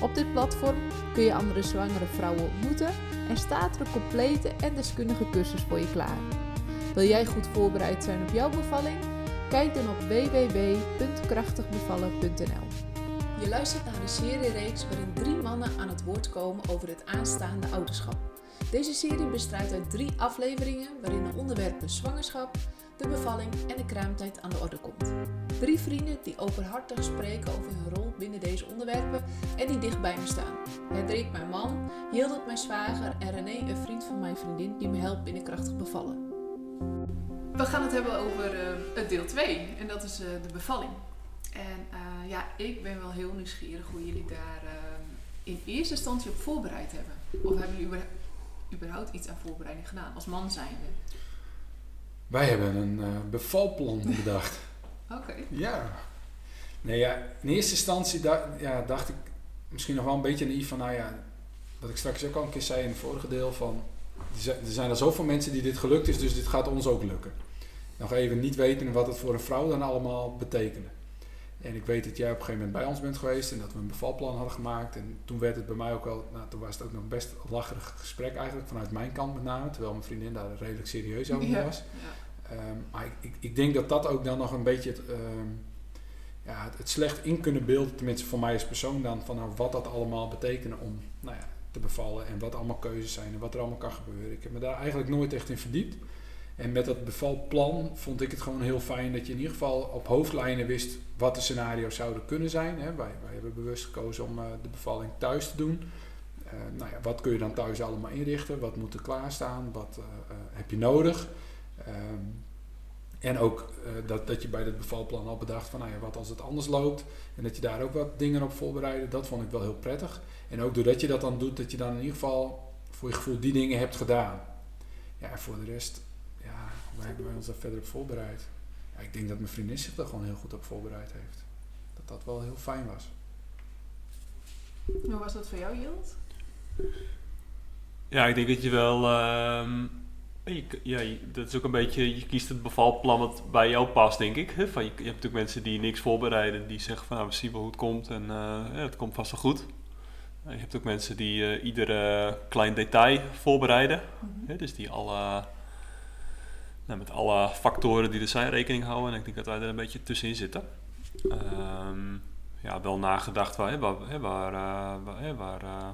Op dit platform kun je andere zwangere vrouwen ontmoeten en staat er een complete en deskundige cursus voor je klaar. Wil jij goed voorbereid zijn op jouw bevalling? Kijk dan op www.krachtigbevallen.nl. Je luistert naar een serie-reeks waarin drie mannen aan het woord komen over het aanstaande ouderschap. Deze serie bestaat uit drie afleveringen waarin de onderwerpen zwangerschap, de bevalling en de kraamtijd aan de orde komt. Drie vrienden die openhartig spreken over hun rol binnen deze onderwerpen en die dicht bij me staan. Hendrik, mijn man, Hildert, mijn zwager en René, een vriend van mijn vriendin die me helpt binnenkrachtig bevallen. We gaan het hebben over uh, het deel 2 en dat is uh, de bevalling. En uh, ja, ik ben wel heel nieuwsgierig hoe jullie daar in eerste instantie op voorbereid hebben. Of hebben jullie überhaupt iets aan voorbereiding gedaan als man zijnde? Wij hebben een bevalplan bedacht. Oké. Ja. Nee, ja, in eerste instantie dacht, ja, dacht ik misschien nog wel een beetje naïef van, nou ja, wat ik straks ook al een keer zei in het vorige deel van, er zijn er zoveel mensen die dit gelukt is, dus dit gaat ons ook lukken. Nog even niet weten wat het voor een vrouw dan allemaal betekende. En ik weet dat jij op een gegeven moment bij ons bent geweest en dat we een bevalplan hadden gemaakt. En toen werd het bij mij ook wel, nou toen was het ook nog best een lacherig gesprek eigenlijk, vanuit mijn kant met name. Terwijl mijn vriendin daar redelijk serieus over was. Ja. Um, maar ik, ik, ik, denk dat dat ook dan nog een beetje het, um, ja, het, het, slecht in kunnen beelden, tenminste voor mij als persoon dan, van nou, wat dat allemaal betekent om nou ja, te bevallen en wat allemaal keuzes zijn en wat er allemaal kan gebeuren. Ik heb me daar eigenlijk nooit echt in verdiept. En met dat bevalplan vond ik het gewoon heel fijn dat je in ieder geval op hoofdlijnen wist wat de scenario's zouden kunnen zijn. Hè. Wij, wij hebben bewust gekozen om uh, de bevalling thuis te doen. Uh, nou ja, wat kun je dan thuis allemaal inrichten? Wat moet er klaarstaan? Wat uh, heb je nodig? Um, en ook dat, dat je bij het bevalplan al bedacht van nou ja, wat als het anders loopt. En dat je daar ook wat dingen op voorbereidde. Dat vond ik wel heel prettig. En ook doordat je dat dan doet, dat je dan in ieder geval voor je gevoel die dingen hebt gedaan. Ja, voor de rest waar hebben wij ons daar verder op voorbereid? Ja, ik denk dat mijn vriendin zich daar gewoon heel goed op voorbereid heeft. Dat dat wel heel fijn was. Hoe was dat voor jou, Jilt? Ja, ik denk dat je wel. Uh, je, ja, dat is ook een beetje. Je kiest het bevalplan wat bij jou past, denk ik. Van, je, je, hebt natuurlijk mensen die niks voorbereiden, die zeggen van nou, we zien wel hoe het komt en uh, ja, het komt vast wel goed. Je hebt ook mensen die uh, iedere klein detail voorbereiden. Mm -hmm. dus die alle nou, met alle factoren die er zijn rekening houden. En ik denk dat wij er een beetje tussenin zitten. Um, ja, wel nagedacht waar, waar, waar, uh, waar, uh,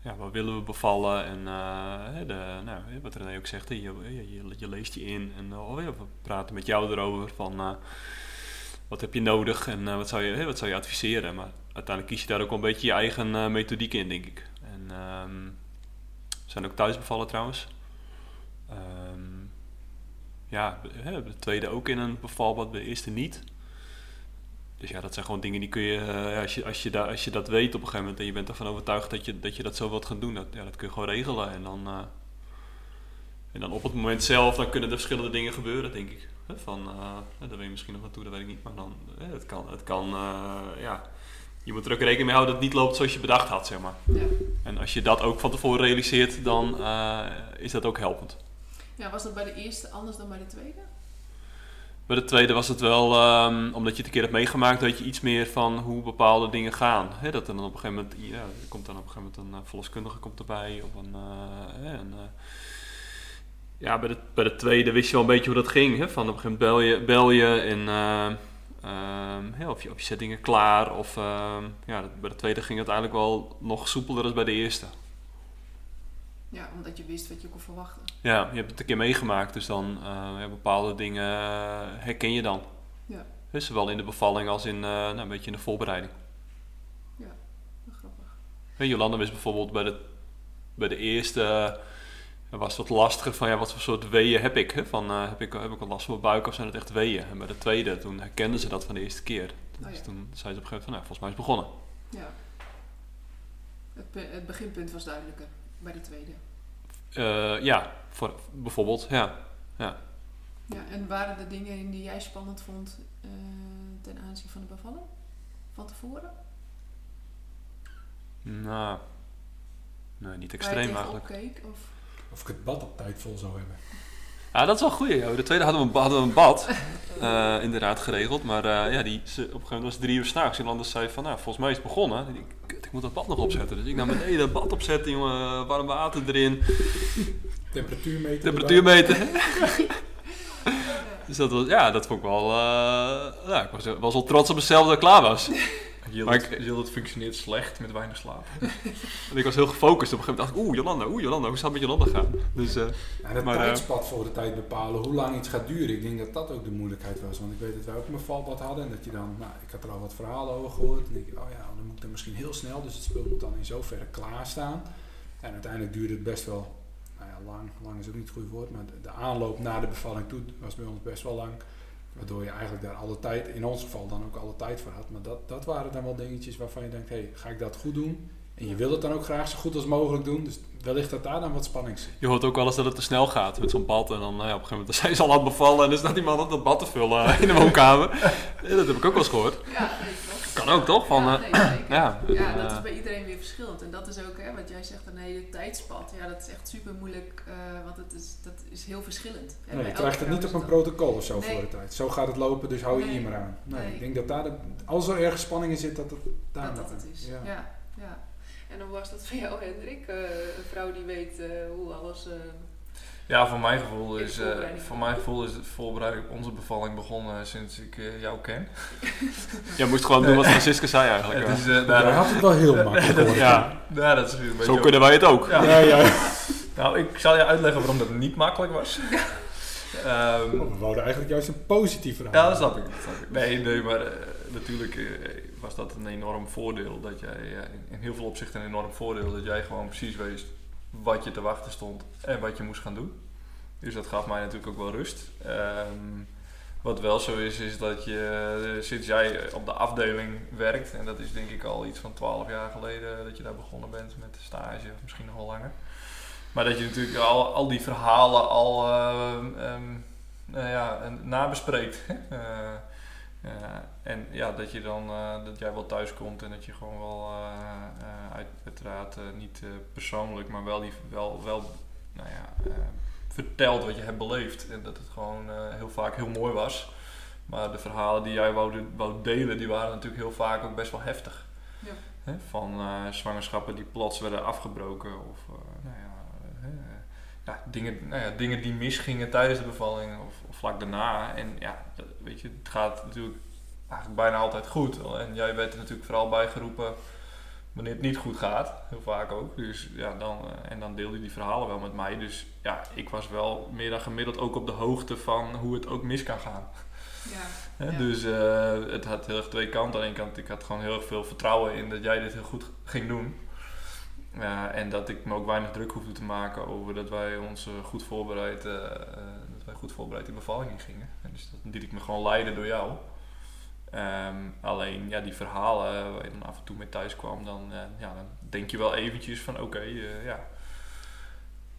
ja, willen we bevallen. En uh, de, nou, wat René ook zegt, je, je, leest je in. En oh, we praten met jou erover van wat heb je nodig en wat, zou je, wat zou je adviseren. Maar uiteindelijk kies je daar ook een beetje je eigen methodiek in, denk ik. En we zijn ook thuis bevallen trouwens. Um, ja, de tweede ook in een bevalbad, de eerste niet. Dus ja, dat zijn gewoon dingen die kun je, uh, als, je, als, je da, als je dat weet op een gegeven moment en je bent ervan overtuigd dat je dat, je dat zo wilt gaan doen, dat, ja, dat kun je gewoon regelen. En dan, uh, en dan op het moment zelf, dan kunnen er verschillende dingen gebeuren, denk ik. Van, uh, daar wil je misschien nog naartoe, dat weet ik niet, maar dan, het kan, het kan ja, je moet er ook rekening mee houden dat het niet loopt zoals je bedacht had, zeg maar. Ja. En als je dat ook van tevoren realiseert, dan is dat ook helpend. Ja, was dat bij de eerste anders dan bij de tweede? Bij de tweede was het wel, um, omdat je het een keer hebt meegemaakt, dat je iets meer van hoe bepaalde dingen gaan. He, dat er dan op een gegeven moment, ja, er komt dan op een gegeven moment een uh, verloskundige komt erbij. Of een, uh, een uh, ja, bij de, bij de tweede wist je wel een beetje hoe dat ging. Hè? Van op een gegeven moment bel je, bel je en um, of, je, of je zet dingen klaar. Of ehm, ja, bij de tweede ging het eigenlijk wel nog soepeler dan bij de eerste. Ja, omdat je wist wat je kon verwachten. Ja, je hebt het een keer meegemaakt, dus dan uh, bepaalde dingen uh, herken je dan. Ja. Dus zowel in de bevalling als in uh, nou, een beetje in de voorbereiding. Ja, grappig. En Jolanda wist bijvoorbeeld bij de, bij de eerste was het wat lastiger van ja, wat voor soort weeën heb ik? Hè? Van, heb ik? Heb ik een last van mijn buik of zijn het echt weeën? En bij de tweede, toen herkende ze dat van de eerste keer. Dus oh, toen zei ze op een gegeven moment van nou, volgens mij is het begonnen. Ja. Het, het beginpunt was duidelijker bij de tweede. Uh, ja, voor, bijvoorbeeld, ja. Ja. Ja, en waren er dingen in die jij spannend vond eh, ten aanzien van de bevalling? Van tevoren? Nou, nee, niet extreem eigenlijk. of? Of ik het bad op tijd vol zou hebben. Ja, dat is wel goed. joh. De tweede hadden we, een- hadden we een bad, eh, inderdaad, geregeld. Maar eh, ja, die, ze, op een gegeven moment was het drie uur s'nachts. En anders zei van, nou, volgens mij is het begonnen. Ik, kut, ik moet dat bad nog opzetten. Dus ik naar beneden dat bad opzetten, jongen. Warm water erin. Temperatuur meten. Temperatuur meten. dus dat was, ja, dat vond ik wel... eh, ja, ik was, was wel trots op mezelf dat ik klaar was. Je Maar het, het functioneert slecht met weinig slaap. En ik was heel gefocust. Op een gegeven moment dacht ik, oeh, Jolanda, oeh, Jolanda, hoe zou het met Jolanda gaan? Dus, eh, En het Maar, eh, tijdspad voor de tijd bepalen, hoe lang iets gaat duren. Ik denk dat dat ook de moeilijkheid was. Want ik weet dat wij ook een bevalbad hadden. En dat je dan, nou, ik had er al wat verhalen over gehoord. En denk ik, oh ja, dan moet ik dan misschien heel snel. Dus het spul moet dan in zoverre klaarstaan. En uiteindelijk duurde het best wel, nou ja, lang. Lang is ook niet het goede woord. Maar de, de aanloop naar de bevalling toe was bij ons best wel lang. Waardoor je eigenlijk daar alle tijd, in ons geval dan ook alle tijd voor had. Maar dat, dat waren dan wel dingetjes waarvan je denkt, hé, hey, ga ik dat goed doen? En je wil het dan ook graag zo goed als mogelijk doen. Dus wellicht dat daar dan wat spanning zit. je hoort ook wel eens dat het te snel gaat met zo'n bad. En dan nou ja, op een gegeven moment zijn ze al aan het bevallen. En dan staat die man op dat bad te vullen eh, in de woonkamer. Ja, dat heb ik ook wel eens gehoord. Ja. Kan ook toch? Van, ja, eh, nee, ja, Ja, eh, dat is bij iedereen weer verschillend. En dat is ook, hè, wat jij zegt, een hele tijdspad. Ja, dat is echt super moeilijk, eh, want het is, dat is heel verschillend. Hè. Nee, je krijgt het niet op een protocol of zo Nee. voor de tijd. Zo gaat het lopen, dus hou je Nee. hier maar aan. Nee, Nee. Ik denk dat daar, de, als er ergens spanning in zit, dat het daar Dat maar dat het is. Ja. Ja. Ja, En hoe was dat voor jou, Hendrik? Eh, een vrouw die weet eh, hoe alles... eh, Ja, voor mijn gevoel is, eh, voor mijn gevoel is de voorbereiding op onze bevalling begonnen sinds ik eh, jou ken. jij moest gewoon doen wat Francisca zei eigenlijk. Het is, dat- had het wel heel makkelijk. ja, ja, dat is een beetje zo ook- kunnen wij het ook. Ja. Ja, ja. Nou, ik zal je uitleggen waarom dat niet makkelijk was. Ehm, Oh, we wouden eigenlijk juist een positief verhaal. ja, dat snap ik. Dat snap ik. Nee, nee, maar eh, natuurlijk eh, was dat een enorm voordeel. Dat jij, eh, in, heel veel opzichten een enorm voordeel, dat jij gewoon precies wist wat je te wachten stond en wat je moest gaan doen. Dus dat gaf mij natuurlijk ook wel rust. Ehm, wat wel zo is, is dat je eh, sinds jij op de afdeling werkt, en dat is denk ik al iets van 12 jaar geleden dat je daar begonnen bent met de stage, of misschien nog langer. Maar dat je natuurlijk al, al die verhalen al ehm, ehm, nou ja, nabespreekt. Eh, en ja, dat je dan eh, dat jij wel thuis komt en dat je gewoon wel eh, uit, uiteraard niet persoonlijk, maar wel, die, wel, wel nou ja, vertelt wat je hebt beleefd. En dat het gewoon heel vaak heel mooi was. Maar de verhalen die jij wou, wou delen, die waren natuurlijk heel vaak ook best wel heftig. Ja. Hè, van zwangerschappen die plots werden afgebroken of nou ja, ja, dingen, nou ja, dingen die misgingen tijdens de bevalling of, of vlak daarna. En ja, dat- weet je, het gaat natuurlijk eigenlijk bijna altijd goed. En jij werd er natuurlijk vooral bij geroepen wanneer het niet goed gaat, heel vaak ook. Dus ja, dan, eh, en dan deelde je die verhalen wel met mij. Dus ja, ik was wel meer dan gemiddeld ook op de hoogte van hoe het ook mis kan gaan. ja. Dus eh, het had heel erg twee kanten. Aan de ene kant, ik had gewoon heel erg veel vertrouwen in dat jij dit heel goed ging doen. Ja, en dat ik me ook weinig druk hoefde te maken over dat wij ons eh, goed voorbereid, goed voorbereid die bevalling in gingen. En dus dat liet ik me gewoon leiden door jou. Ehm, alleen ja, die verhalen eh, waar je dan af en toe mee thuis kwam, dan, eh, ja, dan denk je wel eventjes van oké, eh, ja,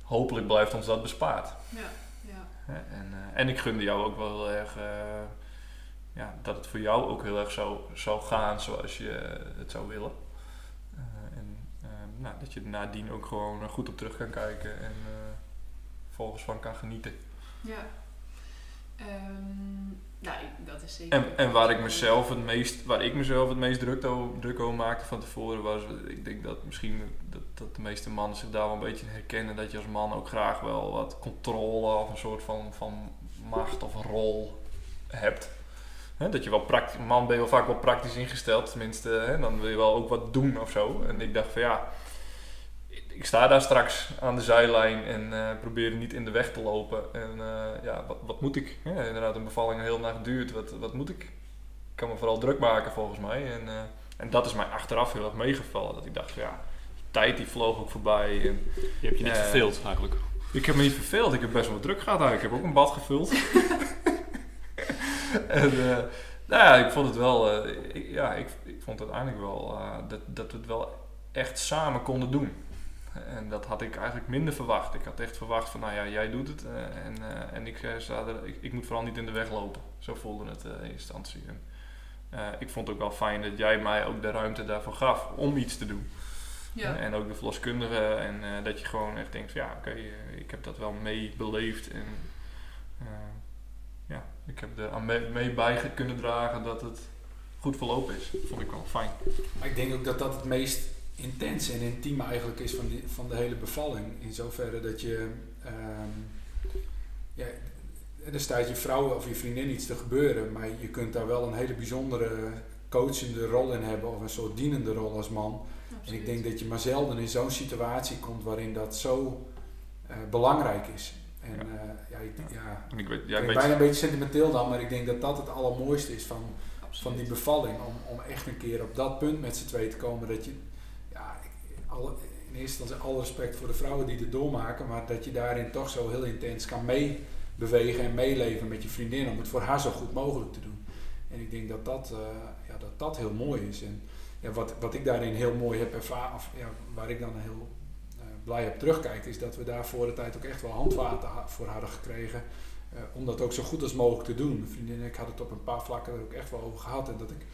hopelijk blijft ons dat bespaard. ja, ja. En, en ik gunde jou ook wel heel erg ja, dat het voor jou ook heel erg zou, zou gaan zoals je het zou willen. En eh, nou, dat je er nadien ook gewoon goed op terug kan kijken en volgens van kan genieten. Ja. Ehm, nou, ik- dat is zeker... En, en waar ik mezelf het meest, waar ik mezelf het meest druk, o- druk over maakte van tevoren was, ik denk dat misschien dat, dat de meeste mannen zich daar wel een beetje herkennen, dat je als man ook graag wel wat controle of een soort van, van macht of een rol hebt. Hè, dat je wel praktisch, man ben je wel vaak wel praktisch ingesteld, tenminste, dan wil je wel ook wat doen of zo. En ik dacht van ja, ik- sta daar straks aan de zijlijn en eh, probeer niet in de weg te lopen. En eh, ja, wat, wat moet ik? Ja, inderdaad, een bevalling een hele nacht duurt. Wat, wat moet ik? Ik kan me vooral druk maken volgens mij. En, eh, en dat is mij achteraf heel erg meegevallen. Dat ik dacht, ja, die tijd die vloog ook voorbij. En Je hebt je niet verveeld eigenlijk. ik heb me niet verveeld. Ik heb best wel wat druk gehad. eigenlijk. Ik heb ook een bad gevuld. en nou ja, ik vond het wel... ik, ja, ik, ik vond uiteindelijk wel dat, dat we het wel echt samen konden doen. En dat had ik eigenlijk minder verwacht. Ik had echt verwacht van, nou ja, jij doet het eh, en, eh, en ik, eh, sta er, ik, ik moet vooral niet in de weg lopen. Zo voelde het eh, in instantie. En, eh, ik vond het ook wel fijn dat jij mij ook de ruimte daarvoor gaf om iets te doen. Ja. En ook de verloskundige. En eh, dat je gewoon echt denkt, van, ja oké, ik heb dat wel mee beleefd. En eh, ja, ik heb er aan mee, mee bij kunnen dragen dat het goed verlopen is. Dat vond ik wel fijn. Maar ik denk ook dat dat het meest intense en intieme eigenlijk is van, die, van de hele bevalling. In zoverre dat je... ehm ja, er staat je vrouw of je vriendin iets te gebeuren, maar je kunt daar wel een hele bijzondere coachende rol in hebben of een soort dienende rol als man. En ik denk dat je maar zelden in zo'n situatie komt waarin dat zo eh, belangrijk is. En Ja. ja, ja, ik, ja, En ik weet, ja, ben ik bijna een beetje sentimenteel dan, maar ik denk dat dat het allermooiste is van, van die bevalling. Om, om echt een keer op dat punt met z'n twee te komen dat je, alle, in eerste instantie alle respect voor de vrouwen die het doormaken, maar dat je daarin toch zo heel intens kan meebewegen en meeleven met je vriendin om het voor haar zo goed mogelijk te doen. En ik denk dat dat, eh, ja, dat, dat heel mooi is. En ja, wat, wat ik daarin heel mooi heb ervaren, of ja, waar ik dan heel eh, blij op terugkijk, is dat we daar voor de tijd ook echt wel handvaten ha- voor hadden gekregen. eh, om dat ook zo goed als mogelijk te doen. Mijn vriendin en ik hadden het op een paar vlakken er ook echt wel over gehad. En dat ik,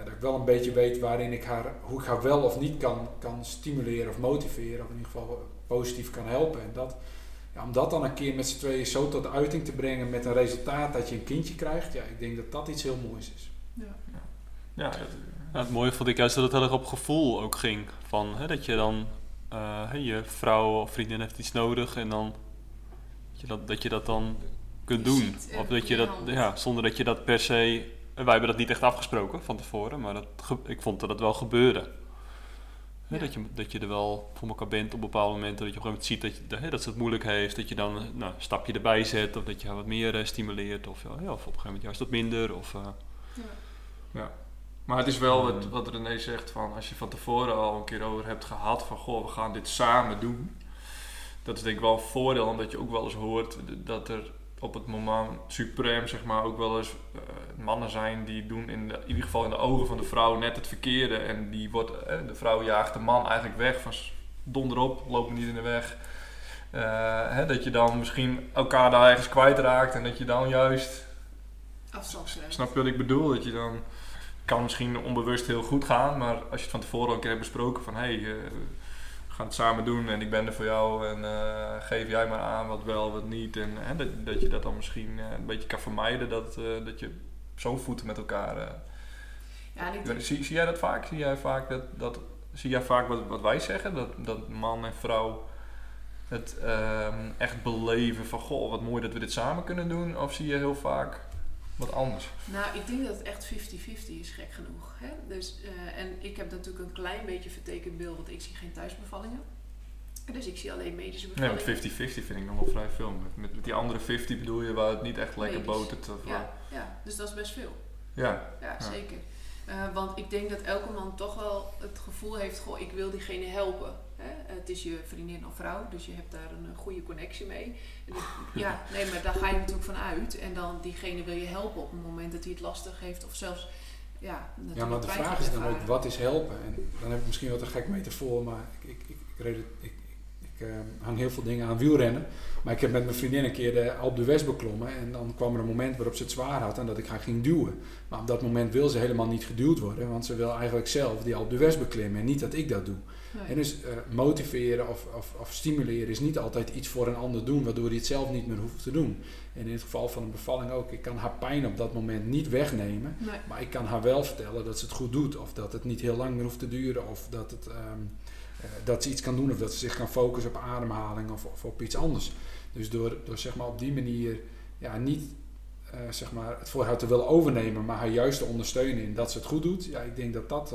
ja, dat ik wel een beetje weet waarin ik haar, hoe ik haar wel of niet kan, kan stimuleren of motiveren. Of in ieder geval positief kan helpen. En dat, ja, om dat dan een keer met z'n tweeën zo tot uiting te brengen met een resultaat dat je een kindje krijgt. Ja, ik denk dat dat iets heel moois is. Ja. ja, dat- het mooie vond ik juist dat het heel erg op gevoel ook ging. Van, hè, dat je dan, eh, hè, je vrouw of vriendin heeft iets nodig en dan dat je dat, dat, je dat dan kunt Je doen. ziet en Of dat je dat, ja, zonder dat je dat per se. En Wij hebben dat niet echt afgesproken van tevoren, maar dat, ik vond dat het wel gebeurde. Hè, Ja. dat, je, dat je er wel voor elkaar bent op bepaalde momenten. Dat je op een gegeven moment ziet dat, je, hè, dat ze het moeilijk heeft. Dat je dan eh, nou, een stapje erbij zet. Of dat je haar wat meer eh, stimuleert. Of, ja, of op een gegeven moment juist wat minder. Of, eh, Ja. Maar het is wel wat, wat René zegt van als je van tevoren al een keer over hebt gehad van goh, we gaan dit samen doen. Dat is denk ik wel een voordeel, omdat je ook wel eens hoort dat er op het moment suprem zeg maar ook wel eens eh, mannen zijn die doen in, de, in ieder geval in de ogen van de vrouw net het verkeerde. En die wordt, eh, de vrouw jaagt de man eigenlijk weg van donder op, loop niet in de weg. Eh, hè, dat je dan misschien elkaar daar ergens kwijtraakt en dat je dan juist. Snap je wat ik bedoel? Dat je dan kan misschien onbewust heel goed gaan, maar als je het van tevoren al een keer hebt besproken van hé, hey, gaan het samen doen en ik ben er voor jou en eh, geef jij maar aan wat wel, wat niet. En hè, dat, dat je dat dan misschien eh, een beetje kan vermijden, dat, eh, dat je zo voeten met elkaar. Ja, denk- zie, zie jij dat vaak? Zie jij vaak dat, dat zie jij vaak wat, wat wij zeggen? Dat, dat man en vrouw het ehm, echt beleven van goh, wat mooi dat we dit samen kunnen doen? Of zie je heel vaak wat anders? Nou, ik denk dat het echt 50-50 is, gek genoeg. Hè? Dus, eh, en ik heb natuurlijk een klein beetje vertekend beeld, want ik zie geen thuisbevallingen. Dus ik zie alleen medische Nee, bevallingen. met 50-50 vind ik nog wel vrij veel. Met, met, met die andere 50 bedoel je waar het niet echt lekker Medisch. botert. Of, ja. Ja, ja, dus dat is best veel. ja. Ja, Ja. zeker. Eh, want ik denk dat elke man toch wel het gevoel heeft, goh, ik wil diegene helpen. Het is je vriendin of vrouw, dus je hebt daar een, eh, goede connectie mee. Ja, nee, maar daar ga je natuurlijk van uit. En dan diegene wil je helpen op het moment dat hij het lastig heeft of zelfs, ja, Ja, maar de vraag is dan ook, wat is helpen? En dan heb ik misschien wat een gek metafoor, maar ik, ik, ik, ik, ik, ik, ik, eh, hang heel veel dingen aan wielrennen. Maar ik heb met mijn vriendin een keer de Alpe d'Huez beklommen en dan kwam er een moment waarop ze het zwaar had en dat ik haar ging duwen. Maar op dat moment wil ze helemaal niet geduwd worden, want ze wil eigenlijk zelf die Alpe d'Huez beklimmen en niet dat ik dat doe. Nee. En dus eh, motiveren of, of, of stimuleren is niet altijd iets voor een ander doen, waardoor hij het zelf niet meer hoeft te doen. En in het geval van een bevalling ook, ik kan haar pijn op dat moment niet wegnemen. Nee. Maar ik kan haar wel vertellen dat ze het goed doet. Of dat het niet heel lang meer hoeft te duren. Of dat, het, ehm, eh, dat ze iets kan doen. Of dat ze zich kan focussen op ademhaling of, of op iets anders. Dus door, door zeg maar op die manier ja, niet eh, zeg maar het voor haar te willen overnemen. Maar haar juist te ondersteunen in dat ze het goed doet. Ja, ik denk dat dat...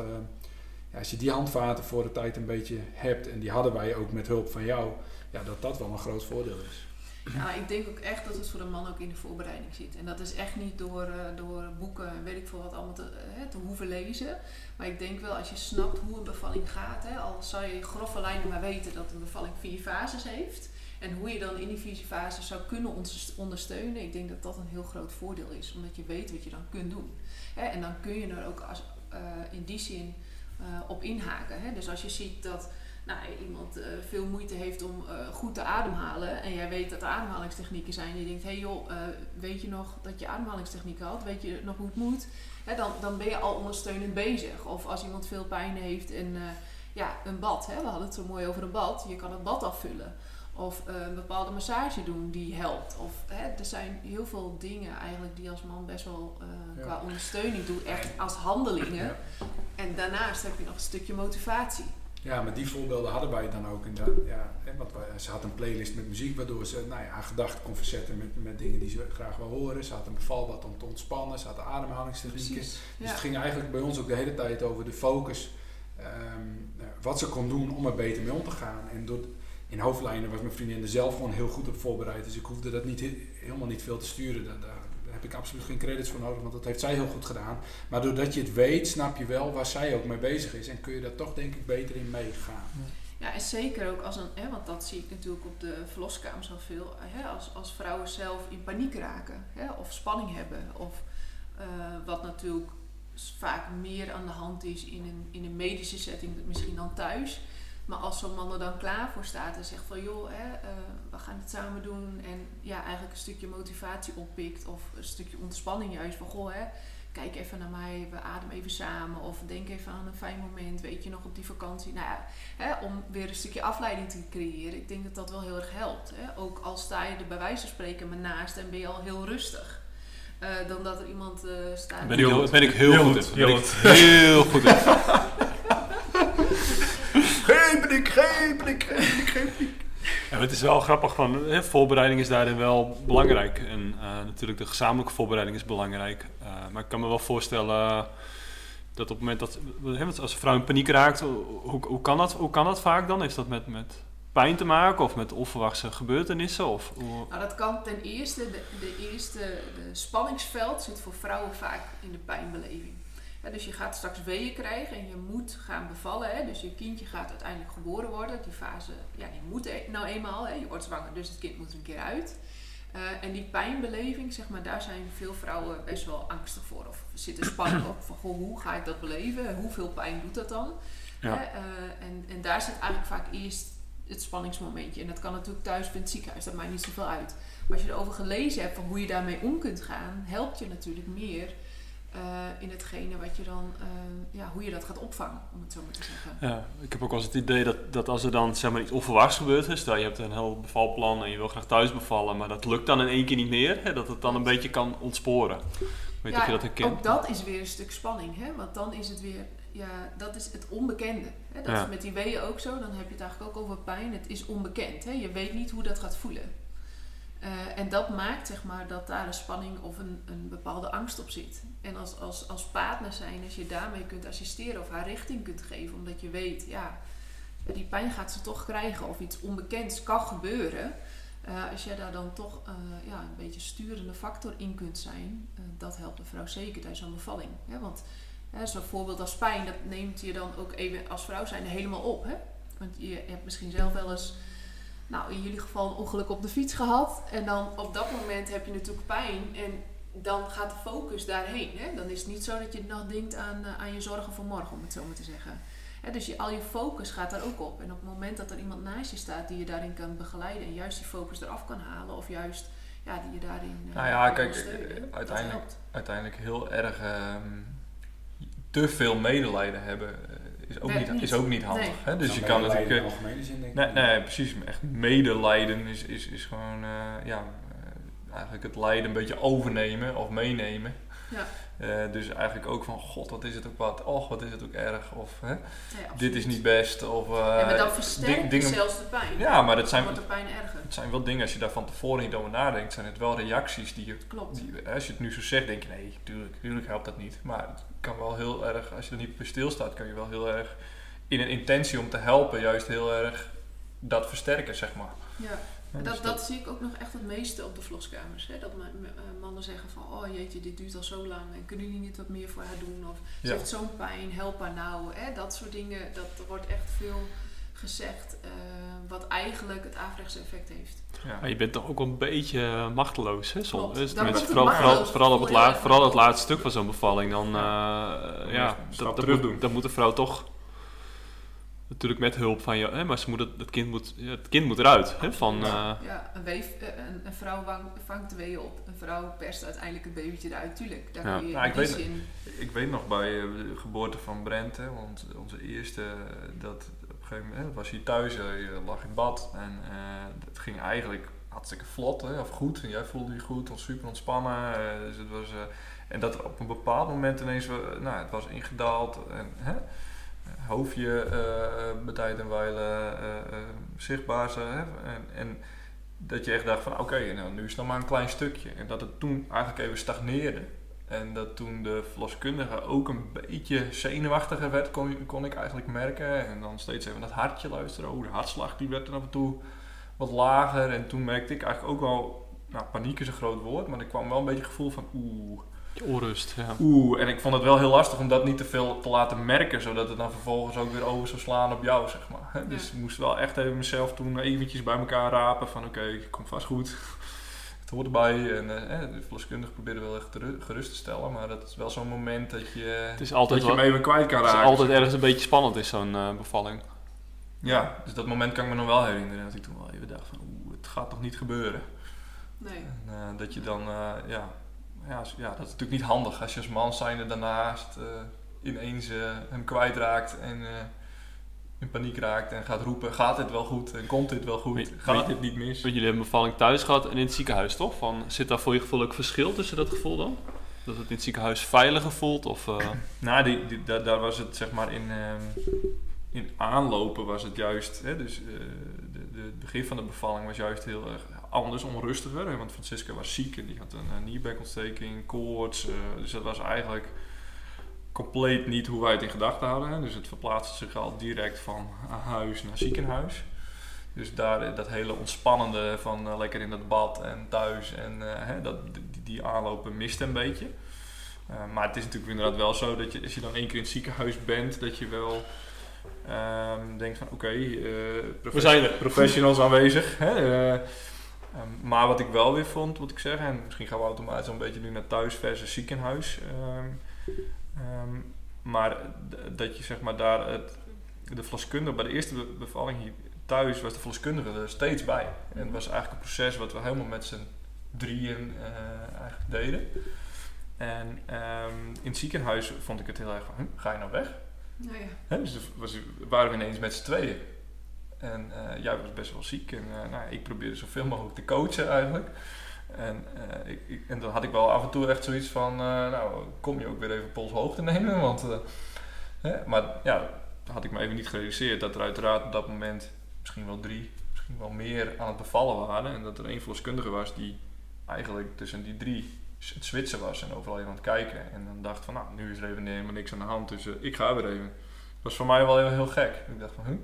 als je die handvaten voor de tijd een beetje hebt. En die hadden wij ook met hulp van jou. Ja, dat dat wel een groot voordeel is. Ja, ik denk ook echt dat het voor de man ook in de voorbereiding zit. En dat is echt niet door, eh, door boeken en weet ik veel wat allemaal te, eh, te hoeven lezen. Maar ik denk wel als je snapt hoe een bevalling gaat, hè, al zou je grove lijnen maar weten dat een bevalling vier fases heeft. En hoe je dan in die vier fases zou kunnen ondersteunen, ik denk dat dat een heel groot voordeel is. Omdat je weet wat je dan kunt doen. Hè, en dan kun je er ook als, eh, in die zin op inhaken. Hè. Dus als je ziet dat nou, iemand eh, veel moeite heeft om eh, goed te ademhalen en jij weet dat er ademhalingstechnieken zijn je denkt, hé hey joh, eh, weet je nog dat je ademhalingstechniek had? Weet je nog hoe het moet? Hè, dan, dan ben je al ondersteunend bezig. Of als iemand veel pijn heeft en ja, een bad, hè? we hadden het zo mooi over een bad, je kan het bad afvullen. Of een bepaalde massage doen die helpt. Of hè, er zijn heel veel dingen eigenlijk die als man best wel qua ondersteuning doet, echt als handelingen. En daarnaast heb je nog een stukje motivatie. Ja, maar die voorbeelden hadden wij dan ook. En ja, want ze had een playlist met muziek waardoor ze nou ja, haar gedachten kon verzetten met, met dingen die ze graag wil horen. Ze had een bevalbad om te ontspannen, ze had ademhalingstechnieken. Dus het ging eigenlijk bij ons ook de hele tijd over de focus. Um, wat ze kon doen om er beter mee om te gaan. En door, in hoofdlijnen was mijn vriendin er zelf gewoon heel goed op voorbereid. Dus ik hoefde dat niet, helemaal niet veel te sturen. Daar, heb ik absoluut geen credits voor nodig, want dat heeft zij heel goed gedaan. Maar doordat je het weet, snap je wel waar zij ook mee bezig is. En kun je daar toch denk ik beter in meegaan. Ja, en zeker ook als een, hè, want dat zie ik natuurlijk op de verloskamers al veel, hè, als, als vrouwen zelf in paniek raken hè, of spanning hebben. Of uh, wat natuurlijk vaak meer aan de hand is in een, in een medische setting, misschien dan thuis. Maar als zo'n man er dan klaar voor staat en zegt van joh, hè, uh, we gaan het samen doen. En ja, eigenlijk een stukje motivatie oppikt of een stukje ontspanning juist. Van goh, hè, kijk even naar mij, we ademen even samen. Of denk even aan een fijn moment, weet je nog op die vakantie. Nou ja, hè, om weer een stukje afleiding te creëren. Ik denk dat dat wel heel erg helpt. Hè. Ook al sta je er bij wijze van spreken maar naast en ben je al heel rustig. Uh, dan dat er iemand uh, staat. Ben ik, heel, ben ik heel, heel goed. goed. Ben ik heel goed. Paniek, geen paniek, geen paniek, geen paniek. Ja, het is wel grappig, van, hè, voorbereiding is daarin wel belangrijk. En uh, natuurlijk de gezamenlijke voorbereiding is belangrijk. Uh, maar ik kan me wel voorstellen dat op het moment dat, hè, als een vrouw in paniek raakt, hoe, hoe, kan dat, hoe kan dat vaak dan? Heeft dat met, met pijn te maken of met onverwachte gebeurtenissen? Of, hoe? Nou, dat kan ten eerste, de, de eerste de spanningsveld zit voor vrouwen vaak in de pijnbeleving dus je gaat straks weeën krijgen en je moet gaan bevallen. Hè? Dus je kindje gaat uiteindelijk geboren worden. Die fase, ja, die moet e-, nou eenmaal. Hè? Je wordt zwanger, dus het kind moet er een keer uit. Uh, en die pijnbeleving, zeg maar, daar zijn veel vrouwen best wel angstig voor. Of zitten spanning op van, goh, hoe ga ik dat beleven? Hoeveel pijn doet dat dan? Ja. Uh, en, en daar zit eigenlijk vaak eerst het spanningsmomentje. En dat kan natuurlijk thuis bij het ziekenhuis, dat maakt niet zoveel uit. Maar als je erover gelezen hebt van hoe je daarmee om kunt gaan, helpt je natuurlijk meer uh, in hetgene wat je dan, uh, ja, hoe je dat gaat opvangen, om het zo maar te zeggen. Ja, ik heb ook wel eens het idee dat, dat als er dan zeg maar iets onverwachts gebeurt, is, stel je hebt een heel bevalplan en je wil graag thuis bevallen, maar dat lukt dan in één keer niet meer, hè, dat het dan een beetje kan ontsporen. Weet ja, of je dat herkent? Ook dat is weer een stuk spanning, hè? want dan is het weer, ja, dat is het onbekende. Hè? Dat is met die weeën ook zo, dan heb je het eigenlijk ook over pijn. Het is onbekend, hè? je weet niet hoe dat gaat voelen. Uh, en dat maakt zeg maar dat daar een spanning of een, een bepaalde angst op zit. En als, als, als partner zijn, als je daarmee kunt assisteren of haar richting kunt geven, omdat je weet, ja, die pijn gaat ze toch krijgen of iets onbekends kan gebeuren. Uh, als jij daar dan toch uh, ja, een beetje sturende factor in kunt zijn, dat helpt de vrouw zeker tijdens een bevalling. Want zo'n voorbeeld als pijn, dat neemt je dan ook even als vrouw zijn helemaal op. Hè? Want je hebt misschien zelf wel eens nou, in jullie geval een ongeluk op de fiets gehad. En dan op dat moment heb je natuurlijk pijn. En dan gaat de focus daarheen. Hè? Dan is het niet zo dat je nog denkt aan, uh, aan je zorgen voor morgen, om het zo maar te zeggen. Hè, dus je, al je focus gaat daar ook op. En op het moment dat er iemand naast je staat die je daarin kan begeleiden en juist die focus eraf kan halen, of juist ja, die je daarin. Uh, nou ja, kijk, eh, uiteindelijk, uiteindelijk heel erg um, te veel medelijden hebben is ook, niet, is ook niet handig. Hè? Dus je kan natuurlijk. In algemene zin, denk ik. Nee, nee, precies. Echt medelijden is, is, is gewoon uh, ja, uh, eigenlijk het lijden een beetje overnemen of meenemen. Ja. Uh, dus eigenlijk ook van, god, wat is het ook wat, och, wat is het ook erg, of hè, ja, dit is niet best, of... Uh, ja, maar dan versterkt dingen, zelfs de pijn. Ja, maar dat zijn, wordt de pijn erger. Het zijn wel dingen, als je daar van tevoren niet over nadenkt, zijn het wel reacties die je... Klopt. Die, als je het nu zo zegt, denk je, nee, tuurlijk, tuurlijk helpt dat niet. Maar het kan wel heel erg, als je er niet bij stilstaat, kan je wel heel erg in een intentie om te helpen, juist heel erg dat versterken, zeg maar. Ja. Dat, dus dat, zie ik ook nog echt het meeste op de vloskamers. Hè? Dat eh, mannen zeggen van, oh jeetje, dit duurt al zo lang. En kunnen jullie niet wat meer voor haar doen? Of ze heeft zo'n pijn, help haar nou. Hè? Dat soort dingen, dat wordt echt veel gezegd. Uh, wat eigenlijk het averechts effect heeft. Ja. Maar je bent toch ook een beetje machteloos, hè? Soms. Dus vooral, vooral, vooral, op het laat, vooral het laatste stuk van zo'n bevalling. Dan, uh, ja, dat, dat, moet, dat moet de vrouw toch natuurlijk met hulp van je, hè, maar ze moet het, het, kind moet, het kind moet eruit. Hè, van, eh, Ja, een, weef, eh, een, een vrouw vangt de weeën op. Een vrouw perst uiteindelijk het babytje eruit. Tuurlijk, daar Ja. kun je Nou, in ik weet- zin... Ik weet nog bij eh, de geboorte van Brent, hè, want onze eerste, eh, dat op een gegeven moment hè, was hij thuis, hij eh, lag in bad en eh, het ging eigenlijk hartstikke vlot, hè, of goed. En jij voelde je goed, was super ontspannen. eh, dus het was, eh, en dat er op een bepaald moment ineens, nou, het was ingedaald en hè, hoofdje eh bij tijd en wijle eh, eh, zichtbaar. Hè, en, en dat je echt dacht van oké, nou, nu is het nog maar een klein stukje. En dat het toen eigenlijk even stagneerde. En dat toen de verloskundige ook een beetje zenuwachtiger werd, kon, kon ik eigenlijk merken. En dan steeds even dat hartje luisteren. Oh, de hartslag die werd dan af en toe wat lager. En toen merkte ik eigenlijk ook wel, nou paniek is een groot woord, maar er kwam wel een beetje het gevoel van oeh, onrust. Ja. oeh. En ik vond het wel heel lastig om dat niet te veel te laten merken, zodat het dan vervolgens ook weer over zou slaan op jou, zeg maar. hè. Dus ik moest wel echt even mezelf toen eventjes bij elkaar rapen van oké, het komt vast goed. Het hoort erbij en eh, de verloskundige probeerde wel echt gerust te stellen, maar dat is wel zo'n moment dat je, Het is altijd, dat je hem even kwijt kan het is raken. altijd ergens een beetje spannend is zo'n eh, bevalling. Ja, dus dat moment kan ik me nog wel herinneren, dat ik toen wel even dacht van oeh, het gaat toch niet gebeuren. Nee. En, eh, dat je dan, eh, ja, ja, ja, dat is natuurlijk niet handig als je als man zijnde daarnaast eh, ineens eh, hem kwijtraakt en eh, in paniek raakt en gaat roepen, gaat dit wel goed en komt dit wel goed, gaat dit niet mis? Want jullie hebben een bevalling thuis gehad en in het ziekenhuis, toch? Van, zit daar voor je gevoel ook verschil tussen dat gevoel dan? Dat het in het ziekenhuis veiliger voelt? Of, eh, Nou, die, die, daar, daar was het zeg maar in, ehm, in aanlopen was het juist, hè, dus de, de, het begin van de bevalling was juist heel erg anders, onrustiger. Hè, want Francisca was ziek en die had een, uh, nierbekontsteking, koorts. eh, dus dat was eigenlijk compleet niet hoe wij het in gedachten hadden. Hè. Dus het verplaatste zich al direct van huis naar ziekenhuis. Dus daar eh, dat hele ontspannende van eh, lekker in het bad en thuis en eh, hè, dat, die, die aanlopen miste een beetje. Uh, maar het is natuurlijk inderdaad wel zo dat je, als je dan één keer in het ziekenhuis bent, dat je wel um, denkt van oké, okay, we zijn er. professionals aanwezig. Hè? Um, maar wat ik wel weer vond, wat ik zeg, en misschien gaan we automatisch een beetje nu naar thuis versus ziekenhuis. Um, maar dat je zeg maar daar het, de verloskundige, bij de eerste bevalling hier thuis was de verloskundige er steeds bij. En het was eigenlijk een proces wat we helemaal met z'n drieën uh, eigenlijk deden. En um, in het ziekenhuis vond ik het heel erg van, hm, ga je nou weg? Nou ja. He, dus was, waren we ineens met z'n tweeën. En uh, jij was best wel ziek en uh, nou, ik probeerde zoveel mogelijk te coachen eigenlijk. En, uh, ik, en dan had ik wel af en toe echt zoiets van, nou kom je ook weer even polshoogte nemen. Want, hè? Maar ja, had ik me even niet gerealiseerd dat er uiteraard op dat moment misschien wel drie, misschien wel meer aan het bevallen waren. En dat er één verloskundige was die eigenlijk tussen die drie het zwitsen was en overal even aan het kijken. En dan dacht van, nou, nu is er even helemaal niks aan de hand, dus ik ga weer even. Dat was voor mij wel heel, heel gek. Ik dacht van, huh?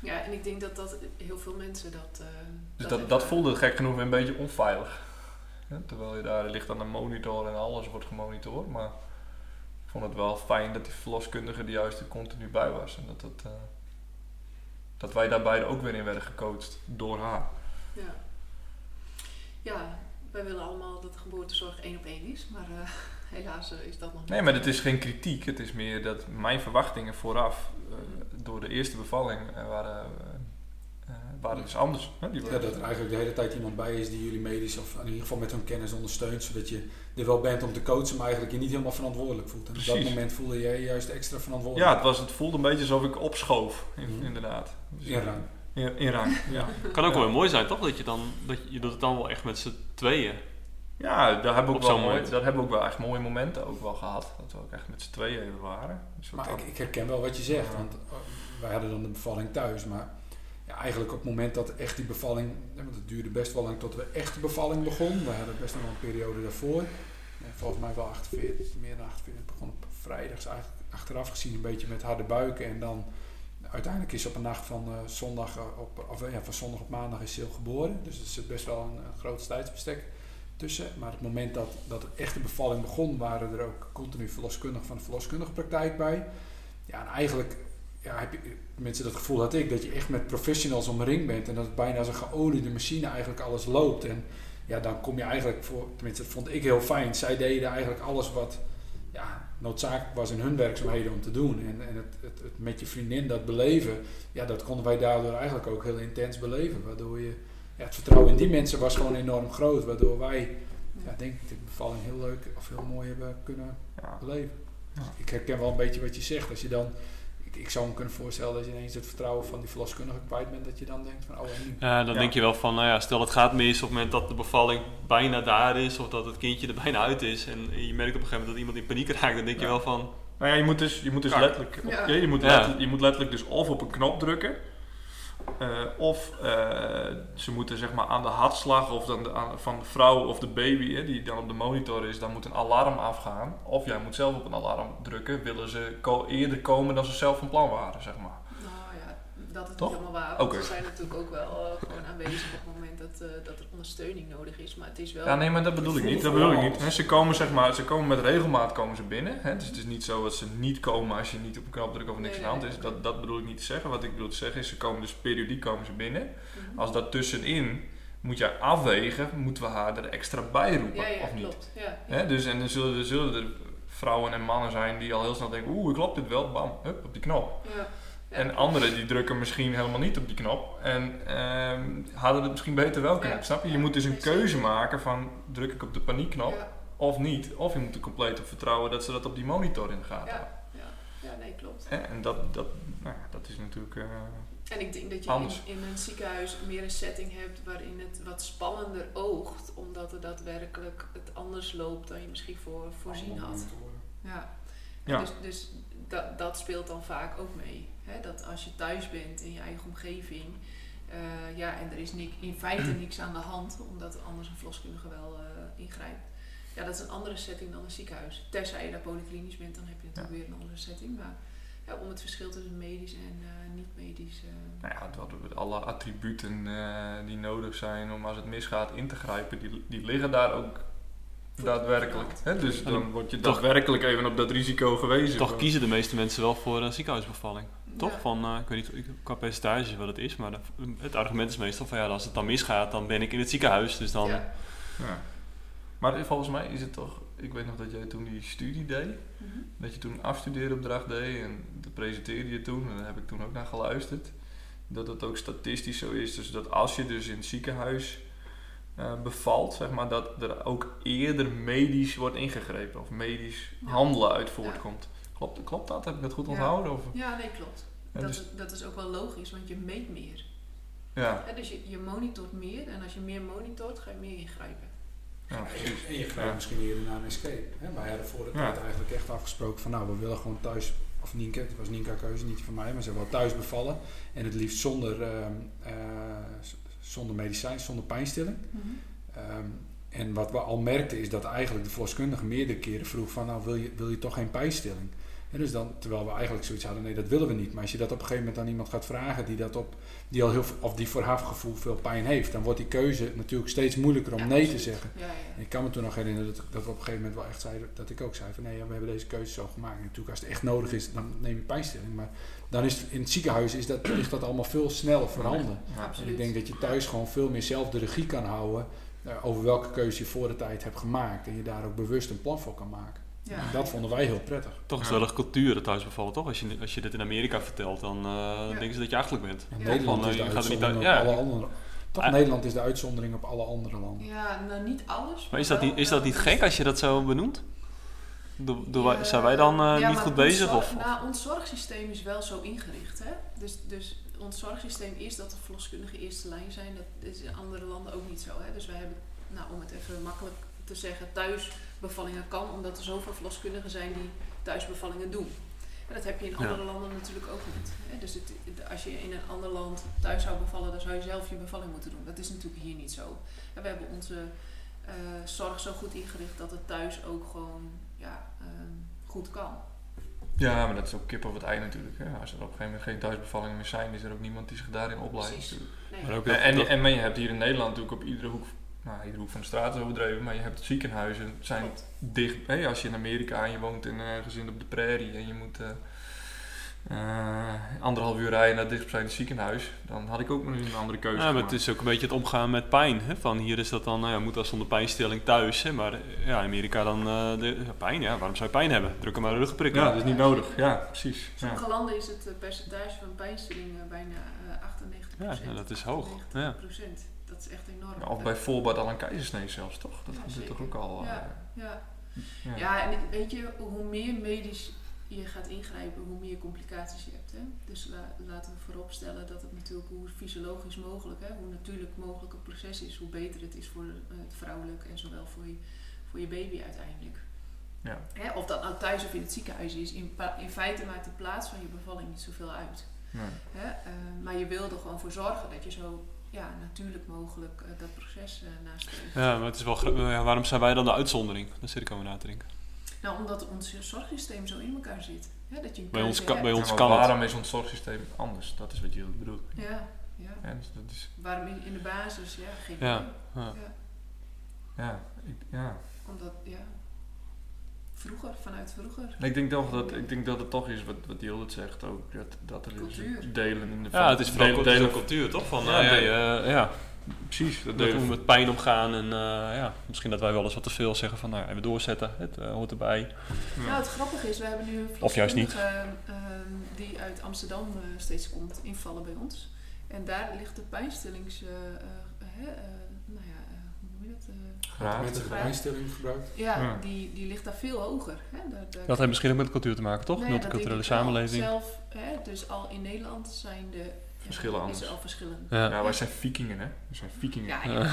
Ja, en ik denk dat, dat heel veel mensen dat... Uh, dus dat, dat, dat voelde gek genoeg weer een beetje onveilig. Ja, terwijl je daar ligt aan een monitor en alles wordt gemonitord. Maar ik vond het wel fijn dat die verloskundige er juist er continu bij was. En dat, dat, uh, dat wij daar beide ook weer in werden gecoacht door haar. Ja. Ja, wij willen allemaal dat de geboortezorg één op één is, maar uh, helaas uh, is dat nog niet. Nee, maar het is geen kritiek. Het is meer dat mijn verwachtingen vooraf uh, door de eerste bevalling waren, waren dus anders. Hè? Die ja, dat er eigenlijk de hele tijd iemand bij is die jullie medisch of in ieder geval met hun kennis ondersteunt, zodat je er wel bent om te coachen, maar eigenlijk je niet helemaal verantwoordelijk voelt. En op dat moment voelde jij juist extra verantwoordelijk. Ja, het, was, het voelde een beetje alsof ik opschoof, in, mm. inderdaad. Dus in rang. In, in rang, ja. kan ook wel mooi zijn, toch? Dat je, dan, dat je dat het dan wel echt met z'n tweeën. Ja, daar hebben, we ook wel mooi, daar hebben we ook wel echt mooie momenten ook wel gehad. Dat we ook echt met z'n tweeën even waren. Maar ik, ik, herken wel wat je zegt, ja. want uh, wij hadden dan de bevalling thuis, maar ja, eigenlijk op het moment dat echt die bevalling, want het duurde best wel lang tot we echt de bevalling begon. We hadden best nog wel een periode daarvoor. Volgens mij wel 48, meer dan 48. Het begon op vrijdags eigenlijk achteraf gezien een beetje met harde buiken en dan uiteindelijk is op een nacht van uh, zondag op, of ja, van zondag op maandag is Sil geboren. Dus er zit best wel een, een groot tijdsbestek tussen. Maar het moment dat, dat de echte bevalling begon, waren er ook continu verloskundigen van de verloskundige praktijk bij. Ja, en eigenlijk ja, heb je, mensen dat gevoel had ik, dat je echt met professionals omringd bent en dat het bijna als een geoliede machine eigenlijk alles loopt. En ja, dan kom je eigenlijk voor, tenminste dat vond ik heel fijn, zij deden eigenlijk alles wat, ja, noodzakelijk was in hun werkzaamheden om te doen. En, en het, het, het met je vriendin dat beleven, ja, dat konden wij daardoor eigenlijk ook heel intens beleven. Waardoor je, ja, het vertrouwen in die mensen was gewoon enorm groot. Waardoor wij, ja, denk ik, de bevalling heel leuk of heel mooi hebben kunnen Ja. beleven. Ja. Ik herken wel een beetje wat je zegt. Als je dan, ik, ik zou me kunnen voorstellen dat je ineens het vertrouwen van die verloskundige kwijt bent. Dat je dan denkt van, oh en nu? Ja, dan Ja. denk je wel van, nou ja, stel het gaat mis op het moment dat de bevalling bijna daar is of dat het kindje er bijna uit is en je merkt op een gegeven moment dat iemand in paniek raakt, dan denk je wel van, Nou ja, je moet dus, je moet dus letterlijk, Ja. ja, je, moet Ja. letterlijk, je moet letterlijk dus of op een knop drukken, eh, of eh, ze moeten zeg maar aan de hartslag of dan de, aan- van de vrouw of de baby hè, die dan op de monitor is, dan moet een alarm afgaan. Of jij moet zelf op een alarm drukken, willen ze ko- eerder komen dan ze zelf van plan waren, zeg maar. Nou ja, dat is Toch? niet helemaal waar. Ze zijn natuurlijk ook wel eh, gewoon aanwezig op het moment dat, eh, dat er ondersteuning nodig is. Maar het is wel... Ja, nee, maar dat bedoel ik niet. Dat bedoel ik niet. Ze komen zeg maar, ze komen met regelmaat komen ze binnen. Dus het is niet zo dat ze niet komen als je niet op een knop drukt of er niks Nee, aan de hand is. Dat, dat bedoel ik niet te zeggen. Wat ik bedoel te zeggen is, ze komen dus periodiek komen ze binnen. Mhm. Als dat tussenin moet je afwegen, moeten we haar er extra bij roepen ja, ja, of niet. klopt. Ja, ja. Dus, en dan zullen, er- zullen er vrouwen en mannen zijn die al heel snel denken, oeh, klopt dit wel, bam, hup, op die knop. Ja. En anderen die drukken misschien helemaal niet op die knop en ehm, hadden het misschien beter wel kunnen. Ja. Snap je? Je moet dus een keuze zeker. maken van druk ik op de paniekknop Ja, of niet. Of je moet er compleet op vertrouwen dat ze dat op die monitor in de gaten Ja. houden. ja. ja, nee, klopt. En dat, dat, nou, ja, dat is natuurlijk... eh, En ik denk dat je in, in een ziekenhuis meer een setting hebt waarin het wat spannender oogt, omdat er daadwerkelijk het anders loopt dan je misschien voor, voorzien had. Ja. Ja. Dus, dus dat, dat speelt dan vaak ook mee. Hè? Dat als je thuis bent in je eigen omgeving, eh, ja, en er is ni- in feite niks aan de hand, omdat anders een verloskundige wel eh, ingrijpt. Ja, dat is een andere setting dan een ziekenhuis. Tenzij je daar polyklinisch bent, dan heb je natuurlijk weer een andere setting. Maar ja, om het verschil tussen medisch en eh, niet-medisch. eh, nou ja, dat alle attributen eh, die nodig zijn om als het misgaat in te grijpen, die, die liggen daar ook daadwerkelijk. Hè? Dus dan word je toch- daadwerkelijk even op dat risico gewezen. toch kiezen de meeste mensen wel voor een ziekenhuisbevalling. Toch? ja. Van, eh, ik weet niet qua percentage wat het is, maar de- het argument is meestal van ja, als het dan misgaat, dan ben ik in het ziekenhuis, dus dan... Ja. Ja. Maar volgens mij is het toch, ik weet nog dat jij toen die studie deed, Mhm. dat je toen een afstudeeropdracht deed en dat presenteerde je toen en daar heb ik toen ook naar geluisterd. Dat het ook statistisch zo is, dus dat als je dus in het ziekenhuis eh, bevalt, zeg maar, dat er ook eerder medisch wordt ingegrepen of medisch Ja. handelen uit voortkomt. Klopt, klopt dat? Heb ik dat goed Ja. onthouden? Of? Ja, nee, klopt. Ja, dat, dus- is, dat is ook wel logisch, want je meet meer. Ja, Hè, dus je, je monitort meer en als je meer monitort, ga je meer ingrijpen. ja, precies. En je gaat Ja. misschien eerder naar een escape. Hè? Wij hadden voor de Ja. tijd eigenlijk echt afgesproken van nou, we willen gewoon thuis, of Nienke, het was Nienke keuze, niet van mij, maar ze wil thuis bevallen. En het liefst zonder, ehm, eh, zonder medicijn, zonder pijnstilling. Ehm, en wat we al merkten is dat eigenlijk de verloskundige meerdere keren vroeg van nou wil je, wil je toch geen pijnstilling? En dus dan, terwijl we eigenlijk zoiets hadden, nee dat willen we niet. Maar als je dat op een gegeven moment aan iemand gaat vragen die dat op, die al heel of die voor haar gevoel veel pijn heeft, dan wordt die keuze natuurlijk steeds moeilijker om Ja, nee te zeggen. Ja, ja. Ik kan me toen nog herinneren dat, dat we op een gegeven moment wel echt zeiden, dat ik ook zei van nee, we hebben deze keuze zo gemaakt. En natuurlijk als het echt nodig is, dan neem je pijnstilling. Maar dan is het, in het ziekenhuis is dat, ligt dat allemaal veel sneller voorhanden. En ik denk dat je thuis gewoon veel meer zelf de regie kan houden eh, over welke keuze je voor de tijd hebt gemaakt. En je daar ook bewust een plan voor kan maken. Ja. Dat vonden wij heel prettig. Toch is Ja. wel een cultuur het thuisbevallen, toch? Als je, als je dit in Amerika vertelt, dan eh, Ja. denken ze dat je achterlijk bent. Ja. Nederland Van, is eh, de gaat er niet uitzondering uit- op ja. alle andere Toch. Nederland is de uitzondering op alle andere landen. Ja, nou niet alles. Maar is dat niet, is dat niet gek als je dat zo benoemt? Wij- zijn wij dan eh, ja, niet goed bezig? zorg- Of, Nou, ons zorgsysteem is wel zo ingericht. Hè? Dus, dus ons zorgsysteem is dat de verloskundigen eerste lijn zijn. Dat is in andere landen ook niet zo. Hè? Dus wij hebben, nou, om het even makkelijk te zeggen, thuisbevallingen kan. Omdat er zoveel verloskundigen zijn die thuisbevallingen doen. En dat heb je in Ja. andere landen natuurlijk ook niet. Hè? Dus het, als je in een ander land thuis zou bevallen, dan zou je zelf je bevalling moeten doen. Dat is natuurlijk hier niet zo. En we hebben onze eh, zorg zo goed ingericht dat het thuis ook gewoon ja, ehm, goed kan. Ja, maar dat is ook kip of het ei natuurlijk. Hè. Als er op een gegeven moment geen thuisbevallingen meer zijn, is er ook niemand die zich daarin opleidt. Nee. maar ook En, dat- en, dat- en maar je hebt hier in Nederland natuurlijk op iedere hoek, nou iedere hoek van de straat is overdreven, maar je hebt ziekenhuizen zijn Klopt. dicht. Als je in Amerika en je woont in een gezin op de prairie en je moet, eh, eh, anderhalf uur rijden naar het dichtstbijzijnde ziekenhuis, dan had ik ook nog een andere keuze Ja, maar gemaakt. het is ook een beetje het omgaan met pijn. Hè? Van hier is dat dan, nou ja, moet als zonder pijnstilling thuis. Hè? Maar eh, ja, in Amerika dan eh, de, ja, pijn. Ja, waarom zou je pijn hebben? Druk hem maar een rugprik. Ja, dat is niet nodig. Ja, precies. In Ja. sommige landen is het eh, percentage van pijnstilling eh, bijna eh 98 Ja, ja, dat is hoog. Ja. Dat is echt enorm. Ja, Of bij voorbaat al een keizersnee zelfs, toch? Dat Ja, gebeurt toch ook al. eh, Ja. Ja. ja. Ja, en weet je, hoe meer medisch je gaat ingrijpen, hoe meer complicaties je hebt. Hè? Dus la- laten we vooropstellen dat het natuurlijk hoe fysiologisch mogelijk, hè, hoe natuurlijk mogelijk het proces is, hoe beter het is voor eh, het vrouwelijk en zowel voor je, voor je baby uiteindelijk. Ja. Hè, of dat nou thuis of in het ziekenhuis is, in, in feite maakt de plaats van je bevalling niet zoveel uit. Nee. Hè? eh, maar je wil er gewoon voor zorgen dat je zo ja, natuurlijk mogelijk eh, dat proces eh nastreeft. Ja, maar het is wel ja, waarom zijn wij dan de uitzondering? Daar zit ik over na te denken. Nou, omdat ons zorgsysteem zo in elkaar zit. Hè? Dat je Bij ons kan- hebt. bij ons Ja, maar kan het. waarom is ons zorgsysteem anders? Dat is wat je bedoelt. Ja, ja. Ja, dus dat is, Waarom in, in de basis? Ja, geen Ja. Ja. Ja. ja, ik, ja. Omdat, ja. Vroeger, vanuit vroeger. Ik denk toch dat, ik denk dat het toch is wat, wat Jildert zegt ook. Dat, dat er Cultuur. delen in de Ja, het is vooral delen, cultuur, toch? Van, Ja, ja, delen. ja, Precies, dat dat delen we met pijn omgaan en eh, ja, misschien dat wij wel eens wat te veel zeggen van, nou, even doorzetten, het eh, hoort erbij. Ja. Nou, het grappige is, we hebben nu een Of juist niet. ehm, die uit Amsterdam eh, steeds komt invallen bij ons. En daar ligt de pijnstillings... Graag. Mensen Graag. pijnstilling gebruikt. ja, Ja. Die, die ligt daar veel hoger. Hè? Daar, daar Dat heeft misschien ook met cultuur te maken, toch? Dat Multiculturele samenleving. Zelf, hè, dus al in Nederland zijn de Verschillen anders. er al verschillen. Ja. Ja, wij zijn vikingen, hè? We zijn vikingen. Ja, Ja.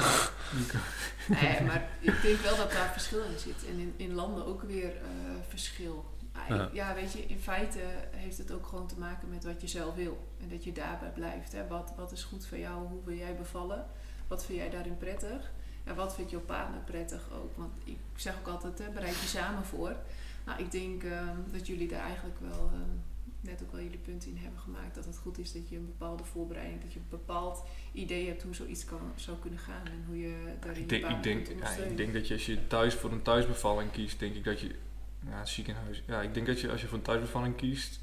Nee, maar ik denk wel dat daar verschil in zit. En in, in landen ook weer eh, verschil. Ja. ja, weet je, in feite heeft het ook gewoon te maken met wat je zelf wil. En dat je daarbij blijft. Hè. Wat, wat is goed voor jou? Hoe wil jij bevallen? Wat vind jij daarin prettig? En wat vindt jouw partner prettig ook? Want ik zeg ook altijd, hè, bereid je samen voor. Nou, ik denk eh, dat jullie daar eigenlijk wel eh, net ook wel jullie punten in hebben gemaakt. Dat het goed is dat je een bepaalde voorbereiding, dat je een bepaald idee hebt hoe zoiets kan, zou kunnen gaan. En hoe je daarin Ik denk, ik, denk, ja, ik denk dat je als je thuis voor een thuisbevalling kiest, denk ik dat je. Ja, ziekenhuis. Ja, ik denk dat je als je voor een thuisbevalling kiest,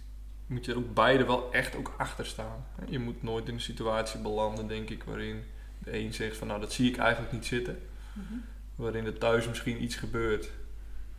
moet je ook beide wel echt ook achter staan. Je moet nooit in een situatie belanden, denk ik, waarin de een zegt van nou dat zie ik eigenlijk niet zitten. Mhm. Waarin er thuis misschien iets gebeurt.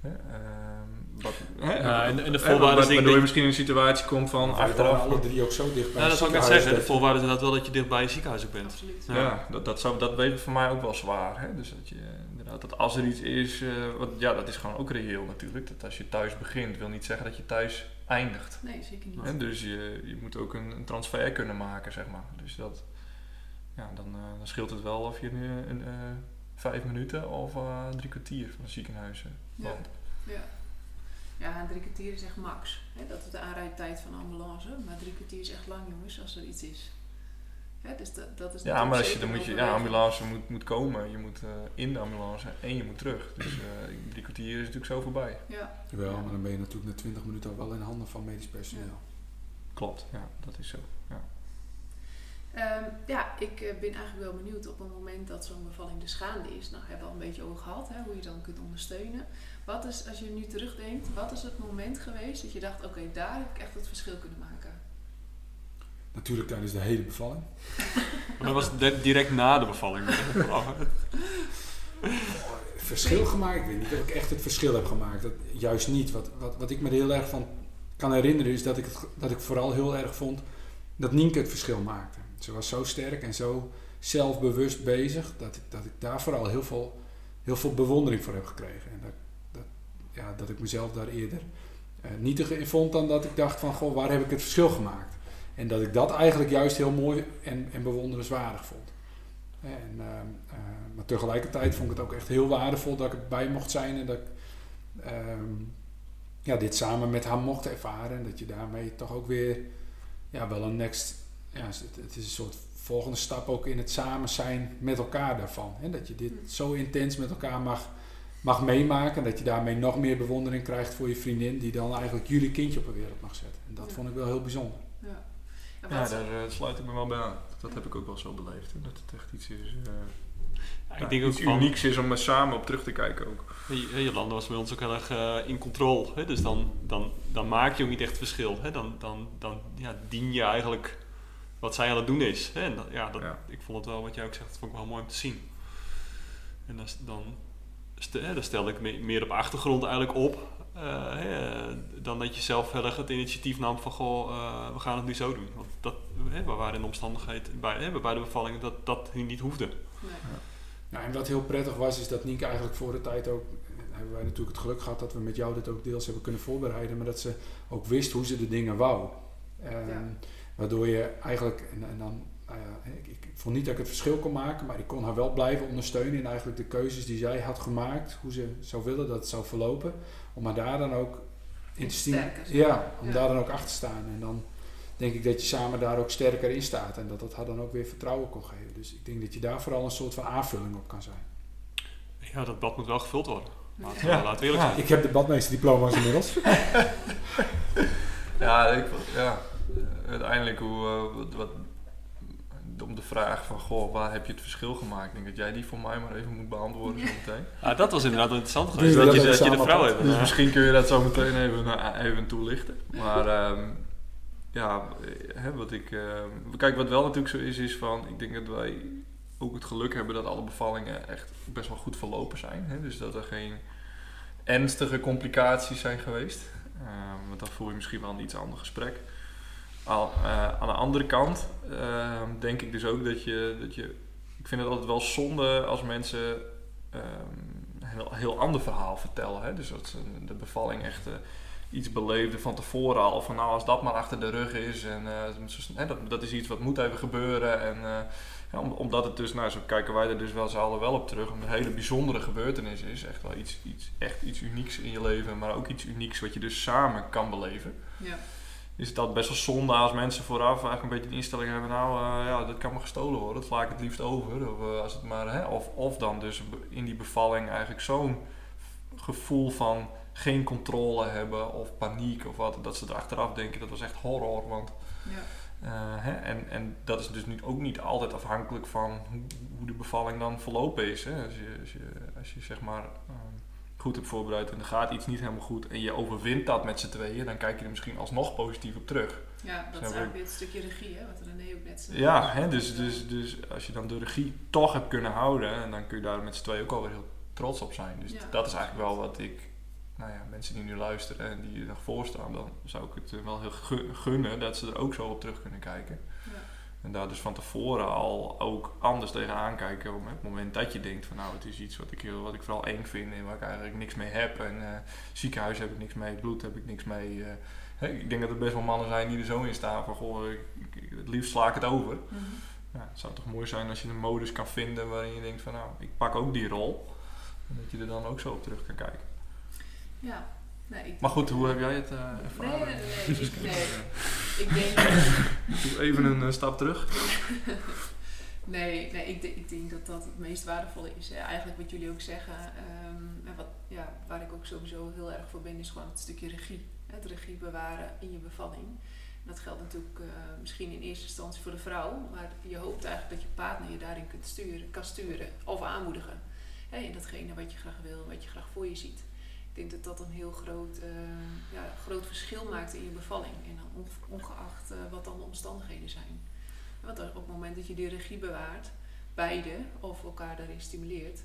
Hè, ehm, wat, hè, Ja, en- en de voorwaarden is Waardoor je misschien in een situatie komt van achteraf. alle drie ook zo dicht bij Ja, dat zou ik net zeggen. De dat- voorwaarde is inderdaad wel dat je dicht bij je ziekenhuis ook bent. Absoluut. Ja. Ja, dat, dat, zou, dat weet voor mij ook wel zwaar. Hè? Dus dat je inderdaad, dat als er iets is, eh, wat, ja, dat is gewoon ook reëel natuurlijk. Dat als je thuis begint, wil niet zeggen dat je thuis eindigt. Nee, zeker niet. Hè? Dus je, je moet ook een, een transfer kunnen maken, zeg maar. Dus dat, ja, dan, eh, dan scheelt het wel of je nu een, eh, vijf minuten of eh, drie kwartier van het ziekenhuis Ja. Ja. Drie kwartier is echt max. Hè? Dat is de aanrijdtijd van de ambulance. Maar drie kwartier is echt lang, jongens, als er iets is. Hè? Dus dat, dat is Ja, maar als je, dan moet je, ja, ambulance moet, moet komen. Je moet eh, in de ambulance en je moet terug. Dus eh, drie kwartier is natuurlijk zo voorbij. Ja. Jawel, maar dan ben je natuurlijk na 20 minuten al wel in handen van medisch personeel. Klopt, ja, dat is zo. Ja. Ehm, ja, ik eh, ben eigenlijk wel benieuwd op het moment dat zo'n bevalling dus gaande is. Nou, hebben we al een beetje over gehad, hè, hoe je dan kunt ondersteunen. Wat is, als je nu terugdenkt, wat is het moment geweest dat je dacht, oké, daar heb ik echt het verschil kunnen maken? Natuurlijk tijdens de hele bevalling. Maar dat was di- direct na de bevalling. Verschil gemaakt? Ik weet niet of ik echt het verschil heb gemaakt. Dat, juist niet. Wat, wat, wat ik me er heel erg van kan herinneren is dat ik, het, dat ik vooral heel erg vond dat Nienke het verschil maakte. Ze was zo sterk en zo zelfbewust bezig dat ik, dat ik daar vooral heel veel, heel veel bewondering voor heb gekregen. En dat, dat, ja, dat ik mezelf daar eerder eh, nietig in vond dan dat ik dacht van goh, waar heb ik het verschil gemaakt? En dat ik dat eigenlijk juist heel mooi en, en bewonderenswaardig vond. En, ehm, eh, maar tegelijkertijd vond ik het ook echt heel waardevol dat ik erbij mocht zijn en dat ik ehm, ja, dit samen met haar mocht ervaren. En dat je daarmee toch ook weer ja, wel een next. Ja, het, het is een soort volgende stap ook in het samen zijn met elkaar daarvan. Hè? Dat je dit zo intens met elkaar mag, mag meemaken. Dat je daarmee nog meer bewondering krijgt voor je vriendin, die dan eigenlijk jullie kindje op de wereld mag zetten. En dat Ja. vond ik wel heel bijzonder. Ja. En Ja, daar eh, sluit ik me wel bij aan. Dat heb ik ook wel zo beleefd. hè. Dat het echt iets is. eh, ik denk ook iets van, unieks is om er samen op terug te kijken ook. Jolanda was bij ons ook heel erg eh, in controle. Hè? Dus dan, dan, dan maak je ook niet echt verschil. Hè? Dan, dan, dan ja, dien je eigenlijk wat zij aan het doen is. Hè? En dat, ja, dat, Ja. Ik vond het wel, wat jij ook zegt, dat vond ik wel mooi om te zien. En dan, dan, st- hè, dan stelde ik me- meer op achtergrond eigenlijk op. eh, hè, dan dat je zelf heel erg het initiatief nam van goh, eh, we gaan het nu zo doen. Want dat, hè, we waren in de omstandigheid bij, hè, bij de bevalling dat dat niet hoefde. Nee. Nou, en wat heel prettig was, is dat Nienke eigenlijk voor de tijd ook, eh, hebben wij natuurlijk het geluk gehad dat we met jou dit ook deels hebben kunnen voorbereiden, maar dat ze ook wist hoe ze de dingen wou. Ehm, Ja. Waardoor je eigenlijk, en, en dan, nou ja, ik, vond niet dat ik het verschil kon maken, maar ik kon haar wel blijven ondersteunen in eigenlijk de keuzes die zij had gemaakt, hoe ze zou willen dat het zou verlopen, om haar daar dan ook in te zien. Ja, om Ja. daar dan ook achter te staan. En dan denk ik dat je samen daar ook sterker in staat en dat dat haar dan ook weer vertrouwen kon geven. Dus ik denk dat je daar vooral een soort van aanvulling op kan zijn. Ja, dat blad moet wel gevuld worden. Laten Ja. laten we eerlijk zijn. Ik heb de badmeesterdiploma's inmiddels. Ja, ik, ja uiteindelijk hoe, eh, wat, wat, om de vraag van, goh, waar heb je het verschil gemaakt? Ik denk dat jij die voor mij maar even moet beantwoorden zo meteen. Ah, dat was inderdaad interessant geweest. we Dat, dat je, dat je de vrouw hebt. Dus misschien kun je dat zo meteen even, eh, even toelichten. Maar ehm, ja, eh, hè, wat ik. ehm, kijk, wat wel natuurlijk zo is, is van. Ik denk dat wij ook het geluk hebben dat alle bevallingen echt best wel goed verlopen zijn. Hè? Dus dat er geen ernstige complicaties zijn geweest. Ehm, want dan voel je misschien wel een iets ander gesprek. Al, eh, aan de andere kant ehm, denk ik dus ook dat je, dat je. Ik vind het altijd wel zonde als mensen ehm, een heel, heel ander verhaal vertellen. Hè? Dus dat ze de bevalling echt eh, iets beleefden van tevoren al. Van nou, als dat maar achter de rug is. En eh, dat, dat is iets wat moet even gebeuren. En omdat het dus, nou zo kijken wij er dus wel z'n allen wel op terug. Een hele bijzondere gebeurtenis is. Echt wel iets, iets, echt iets unieks in je leven. Maar ook iets unieks wat je dus samen kan beleven Ja. Is het dat best wel zonde als mensen vooraf eigenlijk een beetje de instelling hebben, nou eh, ja, dat kan me gestolen worden, dat sla ik het liefst over. Of, eh, als het maar, hè, of, of dan dus in die bevalling eigenlijk zo'n gevoel van geen controle hebben of paniek of wat, dat ze er achteraf denken dat was echt horror. Want, Ja. eh, hè, en, en dat is dus nu ook niet altijd afhankelijk van hoe, hoe de bevalling dan verlopen is. Hè. Als, je, als, je, als je zeg maar goed hebt voorbereid en er gaat iets niet helemaal goed en je overwint dat met z'n tweeën, dan kijk je er misschien alsnog positief op terug. ja, dat is eigenlijk weer het stukje regie, hè, wat René ook net zei. Ja, hè, dus, dus, dus als je dan de regie toch hebt kunnen houden, en dan kun je daar met z'n tweeën ook alweer heel trots op zijn. Dus Ja. dat is eigenlijk wel wat ik, nou ja, mensen die nu luisteren en die er nog voor staan, dan zou ik het wel heel gu- gunnen dat ze er ook zo op terug kunnen kijken. Ja. En daar dus van tevoren al ook anders tegenaan kijken op het moment dat je denkt van nou het is iets wat ik, heel, wat ik vooral eng vind en waar ik eigenlijk niks mee heb. En eh, ziekenhuis heb ik niks mee, bloed heb ik niks mee. eh. Ik denk dat er best wel mannen zijn die er zo in staan van goh, ik, ik- het liefst sla ik het over. Mhm. Ja, het zou toch mooi zijn als je een modus kan vinden waarin je denkt van nou, ik pak ook die rol. En dat je er dan ook zo op terug kan kijken. Ja. Nee, Maar goed, hoe heb jij het eh Nee, ervaren? nee, nee. Ik, nee. ik denk... Even een eh, stap terug. Nee, nee ik, ik denk dat dat het meest waardevolle is. Hè. Eigenlijk wat jullie ook zeggen, ehm, en wat, ja, waar ik ook sowieso heel erg voor ben, is gewoon het stukje regie. Het regie bewaren in je bevalling. Dat geldt natuurlijk eh, misschien in eerste instantie voor de vrouw, maar je hoopt eigenlijk dat je partner je daarin kunt sturen, kan sturen of aanmoedigen. Hè, in datgene wat je graag wil, wat je graag voor je ziet. Denk dat dat een heel groot, eh, ja, groot verschil maakt in je bevalling. En ongeacht eh, wat dan de omstandigheden zijn. Want op het moment dat je die regie bewaart, beide of elkaar daarin stimuleert,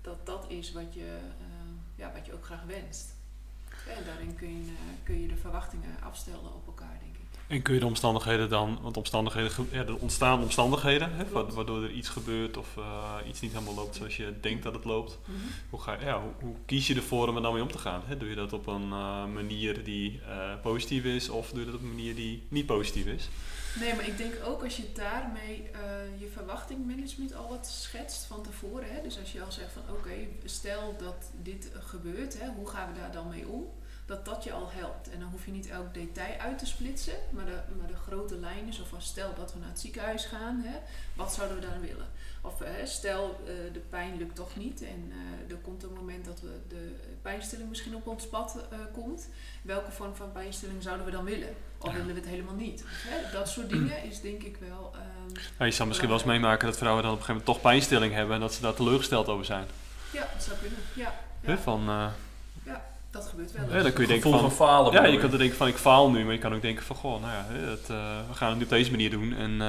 dat dat is wat je, eh, ja, wat je ook graag wenst. En daarin kun je, kun je de verwachtingen afstellen op elkaar. En kun je de omstandigheden dan, want omstandigheden, ja, er ontstaan omstandigheden, hè, waardoor er iets gebeurt of eh, iets niet helemaal loopt zoals je denkt dat het loopt. Hoe, ga, ja, hoe, hoe kies je ervoor om er dan mee om te gaan? Hè? Doe je dat op een eh, manier die eh, positief is of doe je dat op een manier die niet positief is? Nee, maar ik denk ook als je daarmee je verwachtingmanagement al wat schetst van tevoren. Hè? Dus als je al zegt van oké, stel dat dit gebeurt, hè, hoe gaan we daar dan mee om? Dat dat je al helpt. En dan hoef je niet elk detail uit te splitsen, maar de, maar de grote lijnen, zoals stel dat we naar het ziekenhuis gaan, hè, wat zouden we daar willen? Of eh, stel uh, de pijn lukt toch niet en uh, er komt een moment dat we de pijnstilling misschien op ons pad komt. Welke vorm van pijnstilling zouden we dan willen? Of willen we het helemaal niet? Hè? Dat soort dingen is denk ik wel. Um, ja, je zal misschien wel eens meemaken dat vrouwen dan op een gegeven moment toch pijnstilling hebben en dat ze daar teleurgesteld over zijn. Ja, dat zou kunnen. Ja, ja. Van, dat gebeurt wel. Ja, dan kun je denken van, van, falen. Ja, je kan er denken van ik faal nu, maar je kan ook denken van goh, nou ja, het, we gaan het nu op deze manier doen en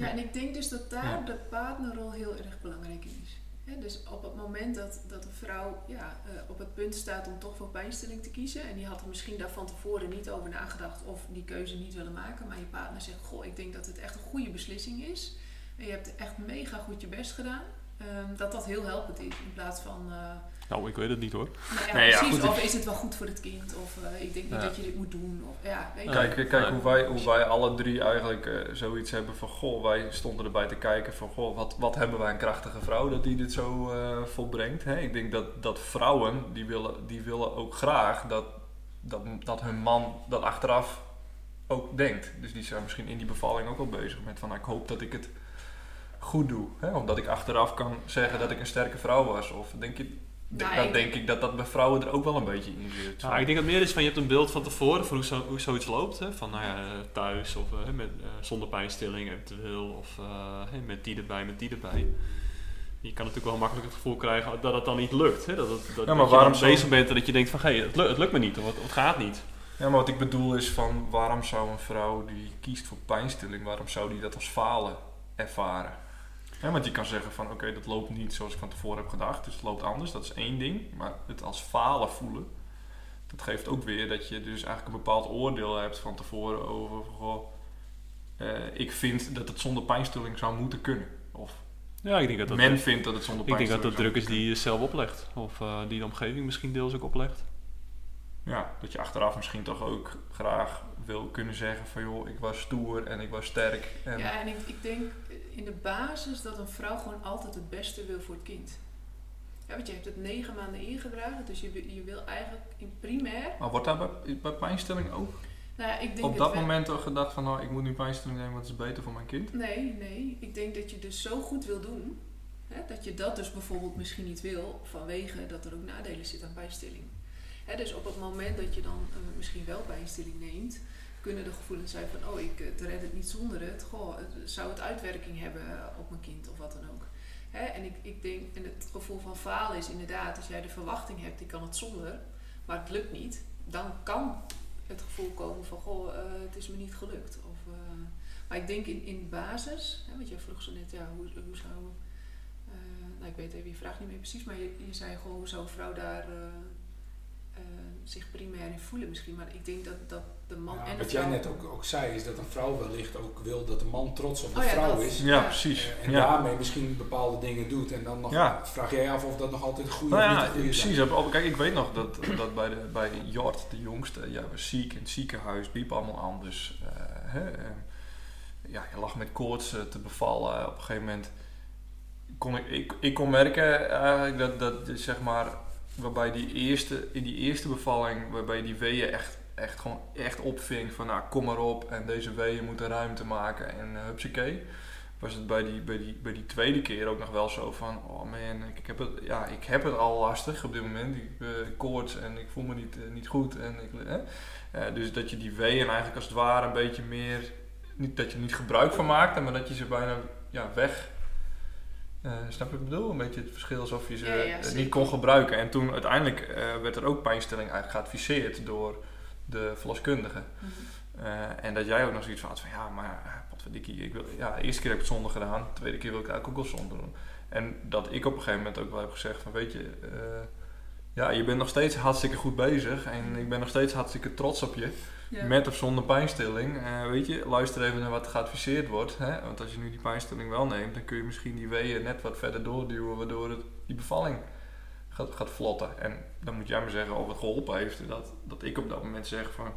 ja, en ik denk dus dat daar de partnerrol heel erg belangrijk in is. dus op het moment dat, dat een vrouw ja, uh, op het punt staat om toch voor pijnstilling te kiezen, en die had er misschien daar van tevoren niet over nagedacht of die keuze niet willen maken, maar je partner zegt: Goh, ik denk dat het echt een goede beslissing is. En je hebt echt mega goed je best gedaan. Um, dat dat heel helpend is in plaats van. Uh, nou, ik weet het niet hoor. Nou ja, nee, precies. Ja, of is het wel goed voor het kind? Of uh, ik denk niet ja. dat je dit moet doen. Of, ja, weet kijk, kijk, kijk hoe, wij, hoe wij alle drie eigenlijk uh, zoiets hebben van... Goh, wij stonden erbij te kijken van... Goh, wat, wat hebben wij een krachtige vrouw dat die dit zo uh, volbrengt. Hè? Ik denk dat, dat vrouwen, die willen, die willen ook graag dat, dat, dat hun man dat achteraf ook denkt. Dus die zijn misschien in die bevalling ook wel bezig met van... Nou, ik hoop dat ik het goed doe. Hè? Omdat ik achteraf kan zeggen dat ik een sterke vrouw was. Of denk je nou, dat denk ik dat dat bij vrouwen er ook wel een beetje in zit. Nou, ik denk dat meer is van je hebt een beeld van tevoren van hoe, zo, hoe zoiets loopt. Hè? Van nou ja, thuis of uh, met, uh, zonder pijnstilling eventueel. Of uh, met die erbij, met die erbij. Je kan natuurlijk wel makkelijk het gevoel krijgen dat het dan niet lukt. Hè? Dat, het, dat, ja, maar dat waarom je bezig bent en dat je denkt van hey, het, lukt, het lukt me niet of het, het, gaat niet. Ja, maar wat ik bedoel is van waarom zou een vrouw die kiest voor pijnstilling, waarom zou die dat als falen ervaren? Ja, want je kan zeggen van oké, dat loopt niet zoals ik van tevoren heb gedacht, dus het loopt anders, dat is één ding. Maar het als falen voelen, dat geeft ook weer dat je dus eigenlijk een bepaald oordeel hebt van tevoren over goh, uh, ik vind dat het zonder pijnstilling zou moeten kunnen. Of ja, ik denk dat dat men vindt dat het zonder pijnstilling Ik denk dat dat druk is die je zelf oplegt. Of uh, die de omgeving misschien deels ook oplegt. Ja, dat je achteraf misschien toch ook graag wil kunnen zeggen van joh, ik was stoer en ik was sterk. En ja, en ik, ik denk in de basis dat een vrouw gewoon altijd het beste wil voor het kind. Ja, want je hebt het negen maanden ingedragen, dus je, je wil eigenlijk in primair... Maar wordt daar bij, bij pijnstilling ook nou ja, ik denk op dat moment al gedacht van nou, ik moet nu pijnstilling nemen, want het is beter voor mijn kind? Nee, nee. Ik denk dat je dus zo goed wil doen, hè, dat je dat dus bijvoorbeeld misschien niet wil, vanwege dat er ook nadelen zitten aan pijnstilling. Hè, dus op het moment dat je dan uh, misschien wel pijnstilling neemt, kunnen de gevoelens zijn van, oh, ik het red het niet zonder het. Goh, het, zou het uitwerking hebben op mijn kind of wat dan ook. Hè? En ik, ik denk, en het gevoel van falen is inderdaad, als jij de verwachting hebt, ik kan het zonder, maar het lukt niet, dan kan het gevoel komen van, goh, uh, het is me niet gelukt. Of, uh, maar ik denk in, in basis, hè, want jij vroeg zo net, ja, hoe, hoe zou, uh, nou ik weet even je vraag niet meer precies, maar je, je zei gewoon, hoe zou een vrouw daar zich primair in voelen misschien. Maar ik denk dat, dat de man ja, en Wat vrouw... jij net ook, ook zei, is dat een vrouw wellicht ook wil dat de man trots op de oh, ja, vrouw dat, is. Ja, precies. Uh, en ja. daarmee misschien bepaalde dingen doet. En dan nog vraag jij af of dat nog altijd goed nou of ja, niet goede precies. Zijn. Kijk, ik weet nog dat, dat bij, de, bij Jort, de jongste, ja, was ziek in het ziekenhuis, liep allemaal anders. Uh, hè, ja, je lag met koorts te bevallen. Op een gegeven moment kon ik, ik, ik kon merken eigenlijk dat, dat zeg maar waarbij die eerste, in die eerste bevalling, waarbij die weeën echt, echt gewoon echt opving van nou kom maar op en deze weeën moeten ruimte maken en uh, hupsakee. Was het bij die, bij, die, bij die tweede keer ook nog wel zo van, oh man, ik, heb, het, ja, ik heb het al lastig op dit moment. Ik uh, koorts en ik voel me niet, uh, niet goed. En ik, dus dat je die weeën eigenlijk als het ware een beetje meer, niet dat je er niet gebruik van maakte, maar dat je ze bijna ja, weg uh, snap je wat ik bedoel? Een beetje het verschil alsof je ze Ja, ja, eh, niet kon gebruiken. En toen uiteindelijk eh, werd er ook pijnstilling eigenlijk geadviseerd door de verloskundige. Mhm. En dat jij ook nog zoiets van had van ja, maar eh, potverdikkie, ik wil, ja, de eerste keer heb ik het zonder gedaan, de tweede keer wil ik eigenlijk ook wel zonder doen. En dat ik op een gegeven moment ook wel heb gezegd van weet je, ja, je bent nog steeds hartstikke goed bezig en ik ben nog steeds hartstikke trots op je. Met of zonder pijnstilling. Eh, weet je, luister even naar wat geadviseerd wordt. Hè? Want als je nu die pijnstilling wel neemt, dan kun je misschien die weeën net wat verder doorduwen, waardoor het, die bevalling gaat, gaat vlotten. En dan moet jij me zeggen of het geholpen heeft. Dat, dat ik op dat moment zeg van,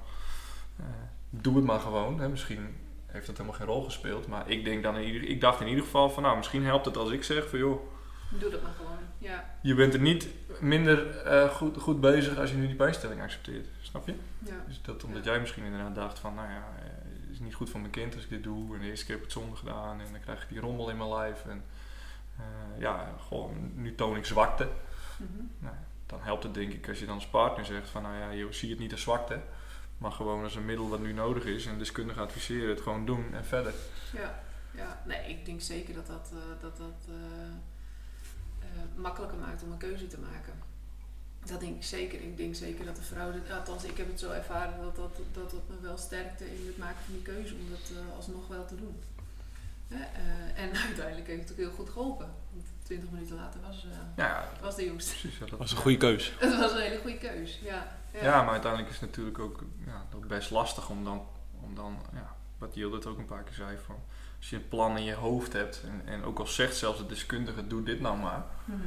eh, doe het maar gewoon. Hè? Misschien heeft dat helemaal geen rol gespeeld. Maar ik, denk dan in ieder, ik dacht in ieder geval van, nou, misschien helpt het als ik zeg van, joh, Doe dat maar gewoon. Ja. Je bent er niet minder eh, goed, goed bezig als je nu die pijnstelling accepteert. Snap je? ja. Dus dat omdat jij misschien inderdaad dacht van, nou ja, eh, het is niet goed voor mijn kind als ik dit doe. En de eerste keer heb ik het zonde gedaan en dan krijg ik die rommel in mijn lijf. En eh, ja, gewoon, nu toon ik zwakte. Mhm. Nou, dan helpt het denk ik als je dan als partner zegt van, nou ja, joh, zie het niet als zwakte. Maar gewoon als een middel wat nu nodig is en deskundig adviseren, het gewoon doen en verder. Ja, ja, nee, ik denk zeker dat dat, eh, dat, dat eh, eh, makkelijker maakt om een keuze te maken. Dat denk ik zeker. Ik denk zeker dat de vrouw, althans ik heb het zo ervaren, dat dat, dat het me wel sterkte in het maken van die keuze om dat eh, alsnog wel te doen. Hè, eh, en uiteindelijk heeft het ook heel goed geholpen. Want 20 minuten later was, eh, Ja, was de jongste. precies. Ja, dat Dat was een goede keus. Het was een hele goede keus. Ja, ja. Ja, maar uiteindelijk is het natuurlijk ook, ja, best lastig om dan, om dan ja, wat Jill het ook een paar keer zei, van als je een plan in je hoofd hebt en, en ook al zegt zelfs de deskundige, doe dit nou maar. Mhm.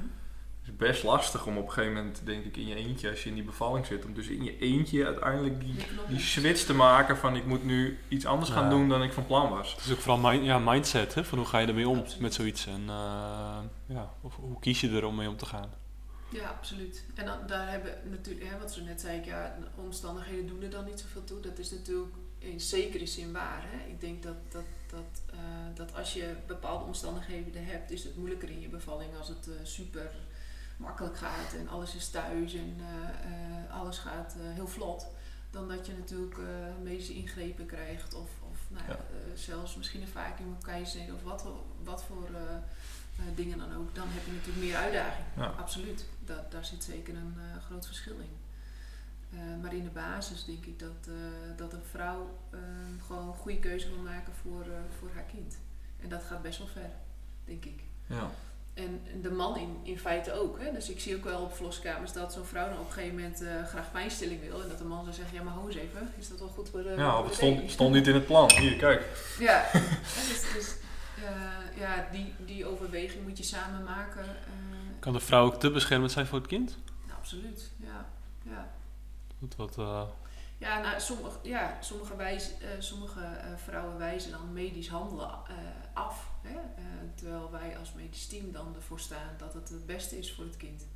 Het is best lastig om op een gegeven moment, denk ik, in je eentje, als je in die bevalling zit, om dus in je eentje uiteindelijk die, Die switch te maken van ik moet nu iets anders gaan Ja. doen dan ik van plan was. Het is ook vooral mind, ja, mindset, hè, van hoe ga je ermee om Absoluut. met zoiets. En eh, ja, of, hoe kies je er om mee om te gaan. Ja, absoluut. En dan, daar hebben natuurlijk, hè, wat ze net zei, ik, ja, de omstandigheden doen er dan niet zoveel toe. Dat is natuurlijk in zekere zin waar. Hè. Ik denk dat, dat, dat, eh, dat als je bepaalde omstandigheden hebt, is het moeilijker in je bevalling als het eh, super makkelijk gaat en alles is thuis en eh, alles gaat heel vlot. Dan dat je natuurlijk medische ingrepen krijgt of, of nou, ja, zelfs misschien een vacuüm op keizersnede of wat, wat voor dingen dan ook. Dan heb je natuurlijk meer uitdaging. Ja. Absoluut, dat, daar zit zeker een groot verschil in. Eh, maar in de basis denk ik dat, eh, dat een vrouw eh, gewoon een goede keuze wil maken voor, eh, voor haar kind. En dat gaat best wel ver, denk ik. Ja. En en de man in, in feite ook. Hè? Dus ik zie ook wel op verloskamers dat zo'n vrouw dan op een gegeven moment eh, graag pijnstilling wil. En dat de man zou zeggen, ja maar ho eens even, is dat wel goed voor de Ja, het stond, stond niet in het plan. Hier, kijk. Ja, dus, dus eh, ja, die, die overweging moet je samen maken. eh, Kan de vrouw ook te beschermend zijn voor het kind? nou, absoluut, ja. ja. Dat wat, eh, Ja, nou, sommige, ja, sommige, wijs, eh, sommige eh, vrouwen wijzen dan medisch handelen eh, af. Hè? Eh, terwijl wij als medisch team dan ervoor staan dat het het beste is voor het kind.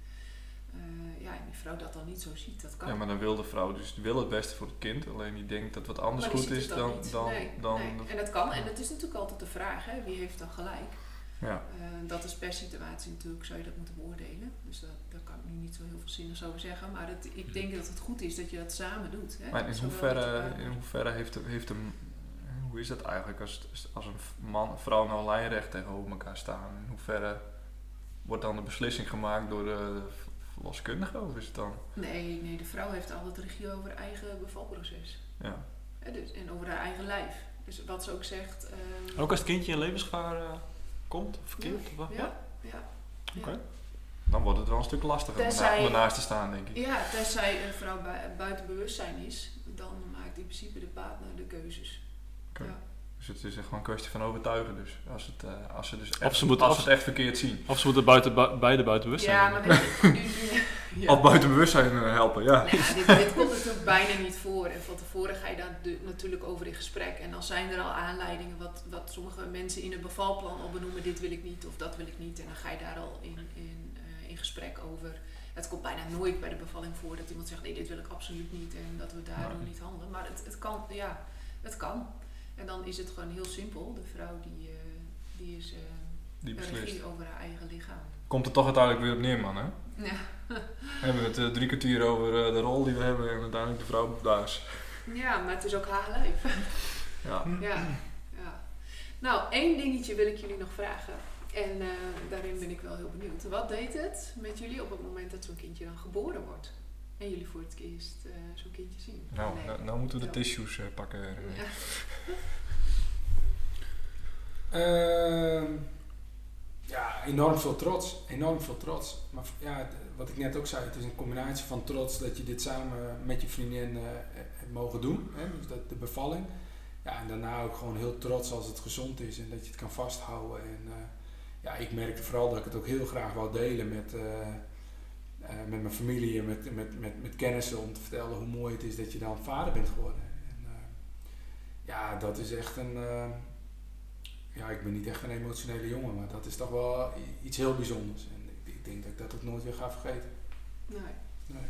Eh, ja, en die vrouw dat dan niet zo ziet, dat kan. Ja, maar dan wil de vrouw dus wil het beste voor het kind. Alleen die denkt dat wat anders goed is dan... dan, nee, dan nee. En dat kan. En het is natuurlijk altijd de vraag, hè? wie heeft dan gelijk? Ja. Eh, dat is per situatie natuurlijk, zou je dat moeten beoordelen. Dus dat, daar kan ik nu niet zo heel veel zinnigs over zeggen. Maar het, ik denk dat het goed is dat je dat samen doet. Hè? Maar in Zowel hoeverre, in hoeverre heeft, de, heeft een... Hoe is dat eigenlijk als, als een man en vrouw nou lijnrecht tegenover elkaar staan? In hoeverre wordt dan de beslissing gemaakt door de verloskundige? Of is het dan... Nee, nee, de vrouw heeft altijd regie over haar eigen bevalproces. Ja. Hè, dus, en over haar eigen lijf. Dus wat ze ook zegt. ehm, ook als het kindje in levensgevaar eh, komt, of verkeerd? of wat? Ja, ja. Oké. Dan wordt het wel een stuk lastiger om Tenzij- erna- om ernaast te staan, denk ik. Ja, tenzij een vrouw bui- buiten bewustzijn is, dan maakt in principe de partner de keuzes. Oké. Ja. Dus het is echt gewoon een kwestie van overtuigen. Dus als, het, eh, als ze dus Of echt, ze moet- als of ze het echt verkeerd zien. Of ze moeten buiten, bui- beide buiten bewustzijn Ja, zijn. maar weet je, nu, nu, ja. Of buiten bewustzijn eh, helpen, ja. Dit, dit komt natuurlijk bijna niet voor. En van tevoren ga je daar natuurlijk over in gesprek. En dan zijn er al aanleidingen wat, wat sommige mensen in een bevalplan al benoemen. Dit wil ik niet of dat wil ik niet. En dan ga je daar al in, in, eh, in gesprek over. Het komt bijna nooit bij de bevalling voor dat iemand zegt nee, dit wil ik absoluut niet. En dat we Nee. niet handelen. Maar het, het kan, ja, het kan. En dan is het gewoon heel simpel. De vrouw die, eh, die is Die regie over haar eigen lichaam. Komt er toch uiteindelijk weer op neer, man, hè? Ja. We hebben het eh, drie kwartier over eh, de rol die we hebben en uiteindelijk de vrouw daas. ja, maar het is ook haar lijf. Ja. Ja, ja. Nou, één dingetje wil ik jullie nog vragen. En eh, daarin ben ik wel heel benieuwd. Wat deed het met jullie op het moment dat zo'n kindje dan geboren wordt? En jullie voor het eerst eh, zo'n kindje zien? Nou, Nee. nou, nou moeten we de tissues eh, pakken. Ja. Ja, enorm veel trots. Enorm veel trots. Maar ja, wat ik net ook zei, het is een combinatie van trots dat je dit samen met je vriendin eh, hebt mogen doen. Hè? Dus dat, de bevalling. Ja, en daarna ook gewoon heel trots als het gezond is en dat je het kan vasthouden. En eh, ja, ik merkte vooral dat ik het ook heel graag wou delen met, eh, eh, met mijn familie en met, met, met, kennissen om te vertellen hoe mooi het is dat je dan vader bent geworden. En, eh, ja, dat is echt een. Ja, ik ben niet echt een emotionele jongen, maar dat is toch wel iets heel bijzonders. En ik denk dat ik dat ook nooit weer ga vergeten. Nee. Nee.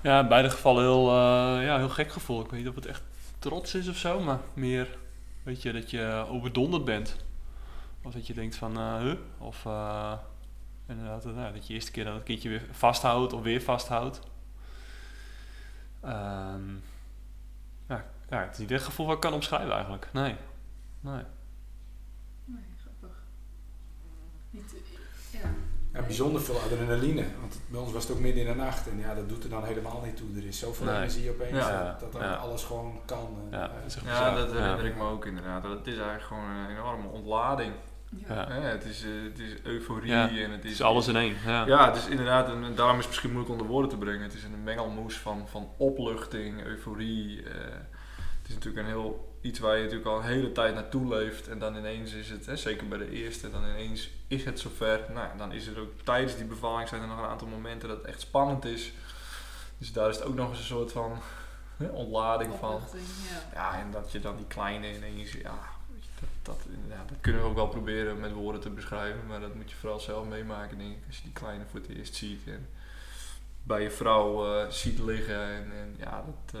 Ja, in beide gevallen heel, eh, ja, heel gek gevoel. Ik weet niet of het echt trots is of zo, maar meer weet je, dat je overdonderd bent. Of dat je denkt van, eh huh? Of eh, inderdaad, nou, dat je eerste keer dat het kindje weer vasthoudt of weer vasthoudt. Ehm, ja, ja, het is niet echt het gevoel wat ik kan omschrijven eigenlijk. Nee. Nee. Nee, grappig. Niet, eh, ja. Ja, bijzonder veel adrenaline. Want bij ons was het ook midden in de nacht. En ja, dat doet er dan helemaal niet toe. Er is zoveel Nee. energie opeens Ja. dat, dat dan Ja. alles gewoon kan. En, Ja, eh, is Ja, dat herinner Ja. ik me ook inderdaad. Het is eigenlijk gewoon een enorme ontlading. Ja. Ja. Het, is, eh, het is euforie Ja, en het Het is... is alles in één. Ja. Ja, het is inderdaad, en daarom is het misschien moeilijk onder woorden te brengen. Het is een mengelmoes van, van opluchting, euforie. eh, het is natuurlijk een heel iets waar je natuurlijk al een hele tijd naartoe leeft. En dan ineens is het, hè, zeker bij de eerste, dan ineens is het zover. Nou, dan is er ook tijdens die bevalling zijn er nog een aantal momenten dat het echt spannend is. Dus daar is het ook nog eens een soort van hè, ontlading van. Ja. Ja, en dat je dan die kleine ineens, ja, dat, dat, ja, dat kunnen we ook wel proberen met woorden te beschrijven, maar dat moet je vooral zelf meemaken, denk ik, als je die kleine voor het eerst ziet en bij je vrouw eh, ziet liggen en, en ja, dat, eh,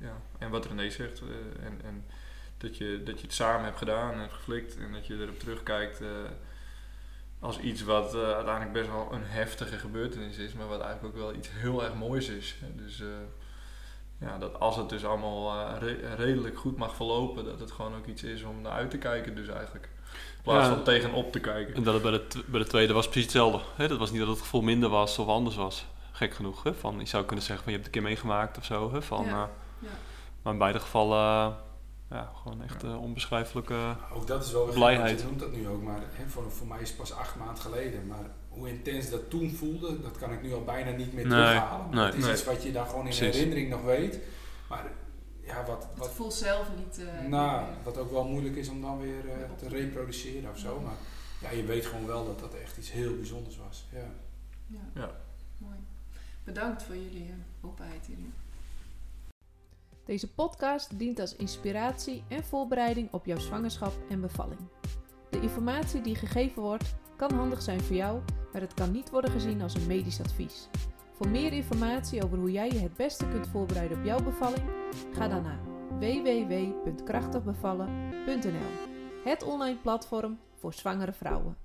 ja, en wat René zegt, eh, en, en dat, je, dat je het samen hebt gedaan en hebt geflikt en dat je erop terugkijkt eh, als iets wat eh, uiteindelijk best wel een heftige gebeurtenis is, maar wat eigenlijk ook wel iets heel erg moois is. Dus eh, ja, dat als het dus allemaal re- redelijk goed mag verlopen, dat het gewoon ook iets is om naar uit te kijken dus eigenlijk. In plaats Ja. van tegenop te kijken. En dat het bij de, bij de tweede was precies hetzelfde. Hè? Dat was niet dat het gevoel minder was of anders was. Gek genoeg. Hè? Van, je zou kunnen zeggen van je hebt het een keer meegemaakt of zo. Hè? Van, eh, ja. Maar in beide gevallen eh, ja, gewoon echt eh, onbeschrijfelijke... Ook dat is wel weer Blijheid. Je noemt dat nu ook, maar hè, voor, voor mij is het pas acht maanden geleden. Maar hoe intens dat toen voelde, dat kan ik nu al bijna niet meer Nee, terughalen. Nee. het is Nee. iets wat je dan gewoon in Precies. herinnering nog weet. Maar ja, wat, Het wat, voelt zelf niet... eh, nou, wat ook wel moeilijk is om dan weer te reproduceren of zo. Maar ja, je weet gewoon wel dat dat echt iets heel bijzonders was. Ja. Ja. Ja. Mooi. Bedankt voor jullie openheid hierin. Deze podcast dient als inspiratie en voorbereiding op jouw zwangerschap en bevalling. De informatie die gegeven wordt kan handig zijn voor jou, maar het kan niet worden gezien als een medisch advies. Voor meer informatie over hoe jij je het beste kunt voorbereiden op jouw bevalling, ga dan naar www.krachtigbevallen.nl, het online platform voor zwangere vrouwen.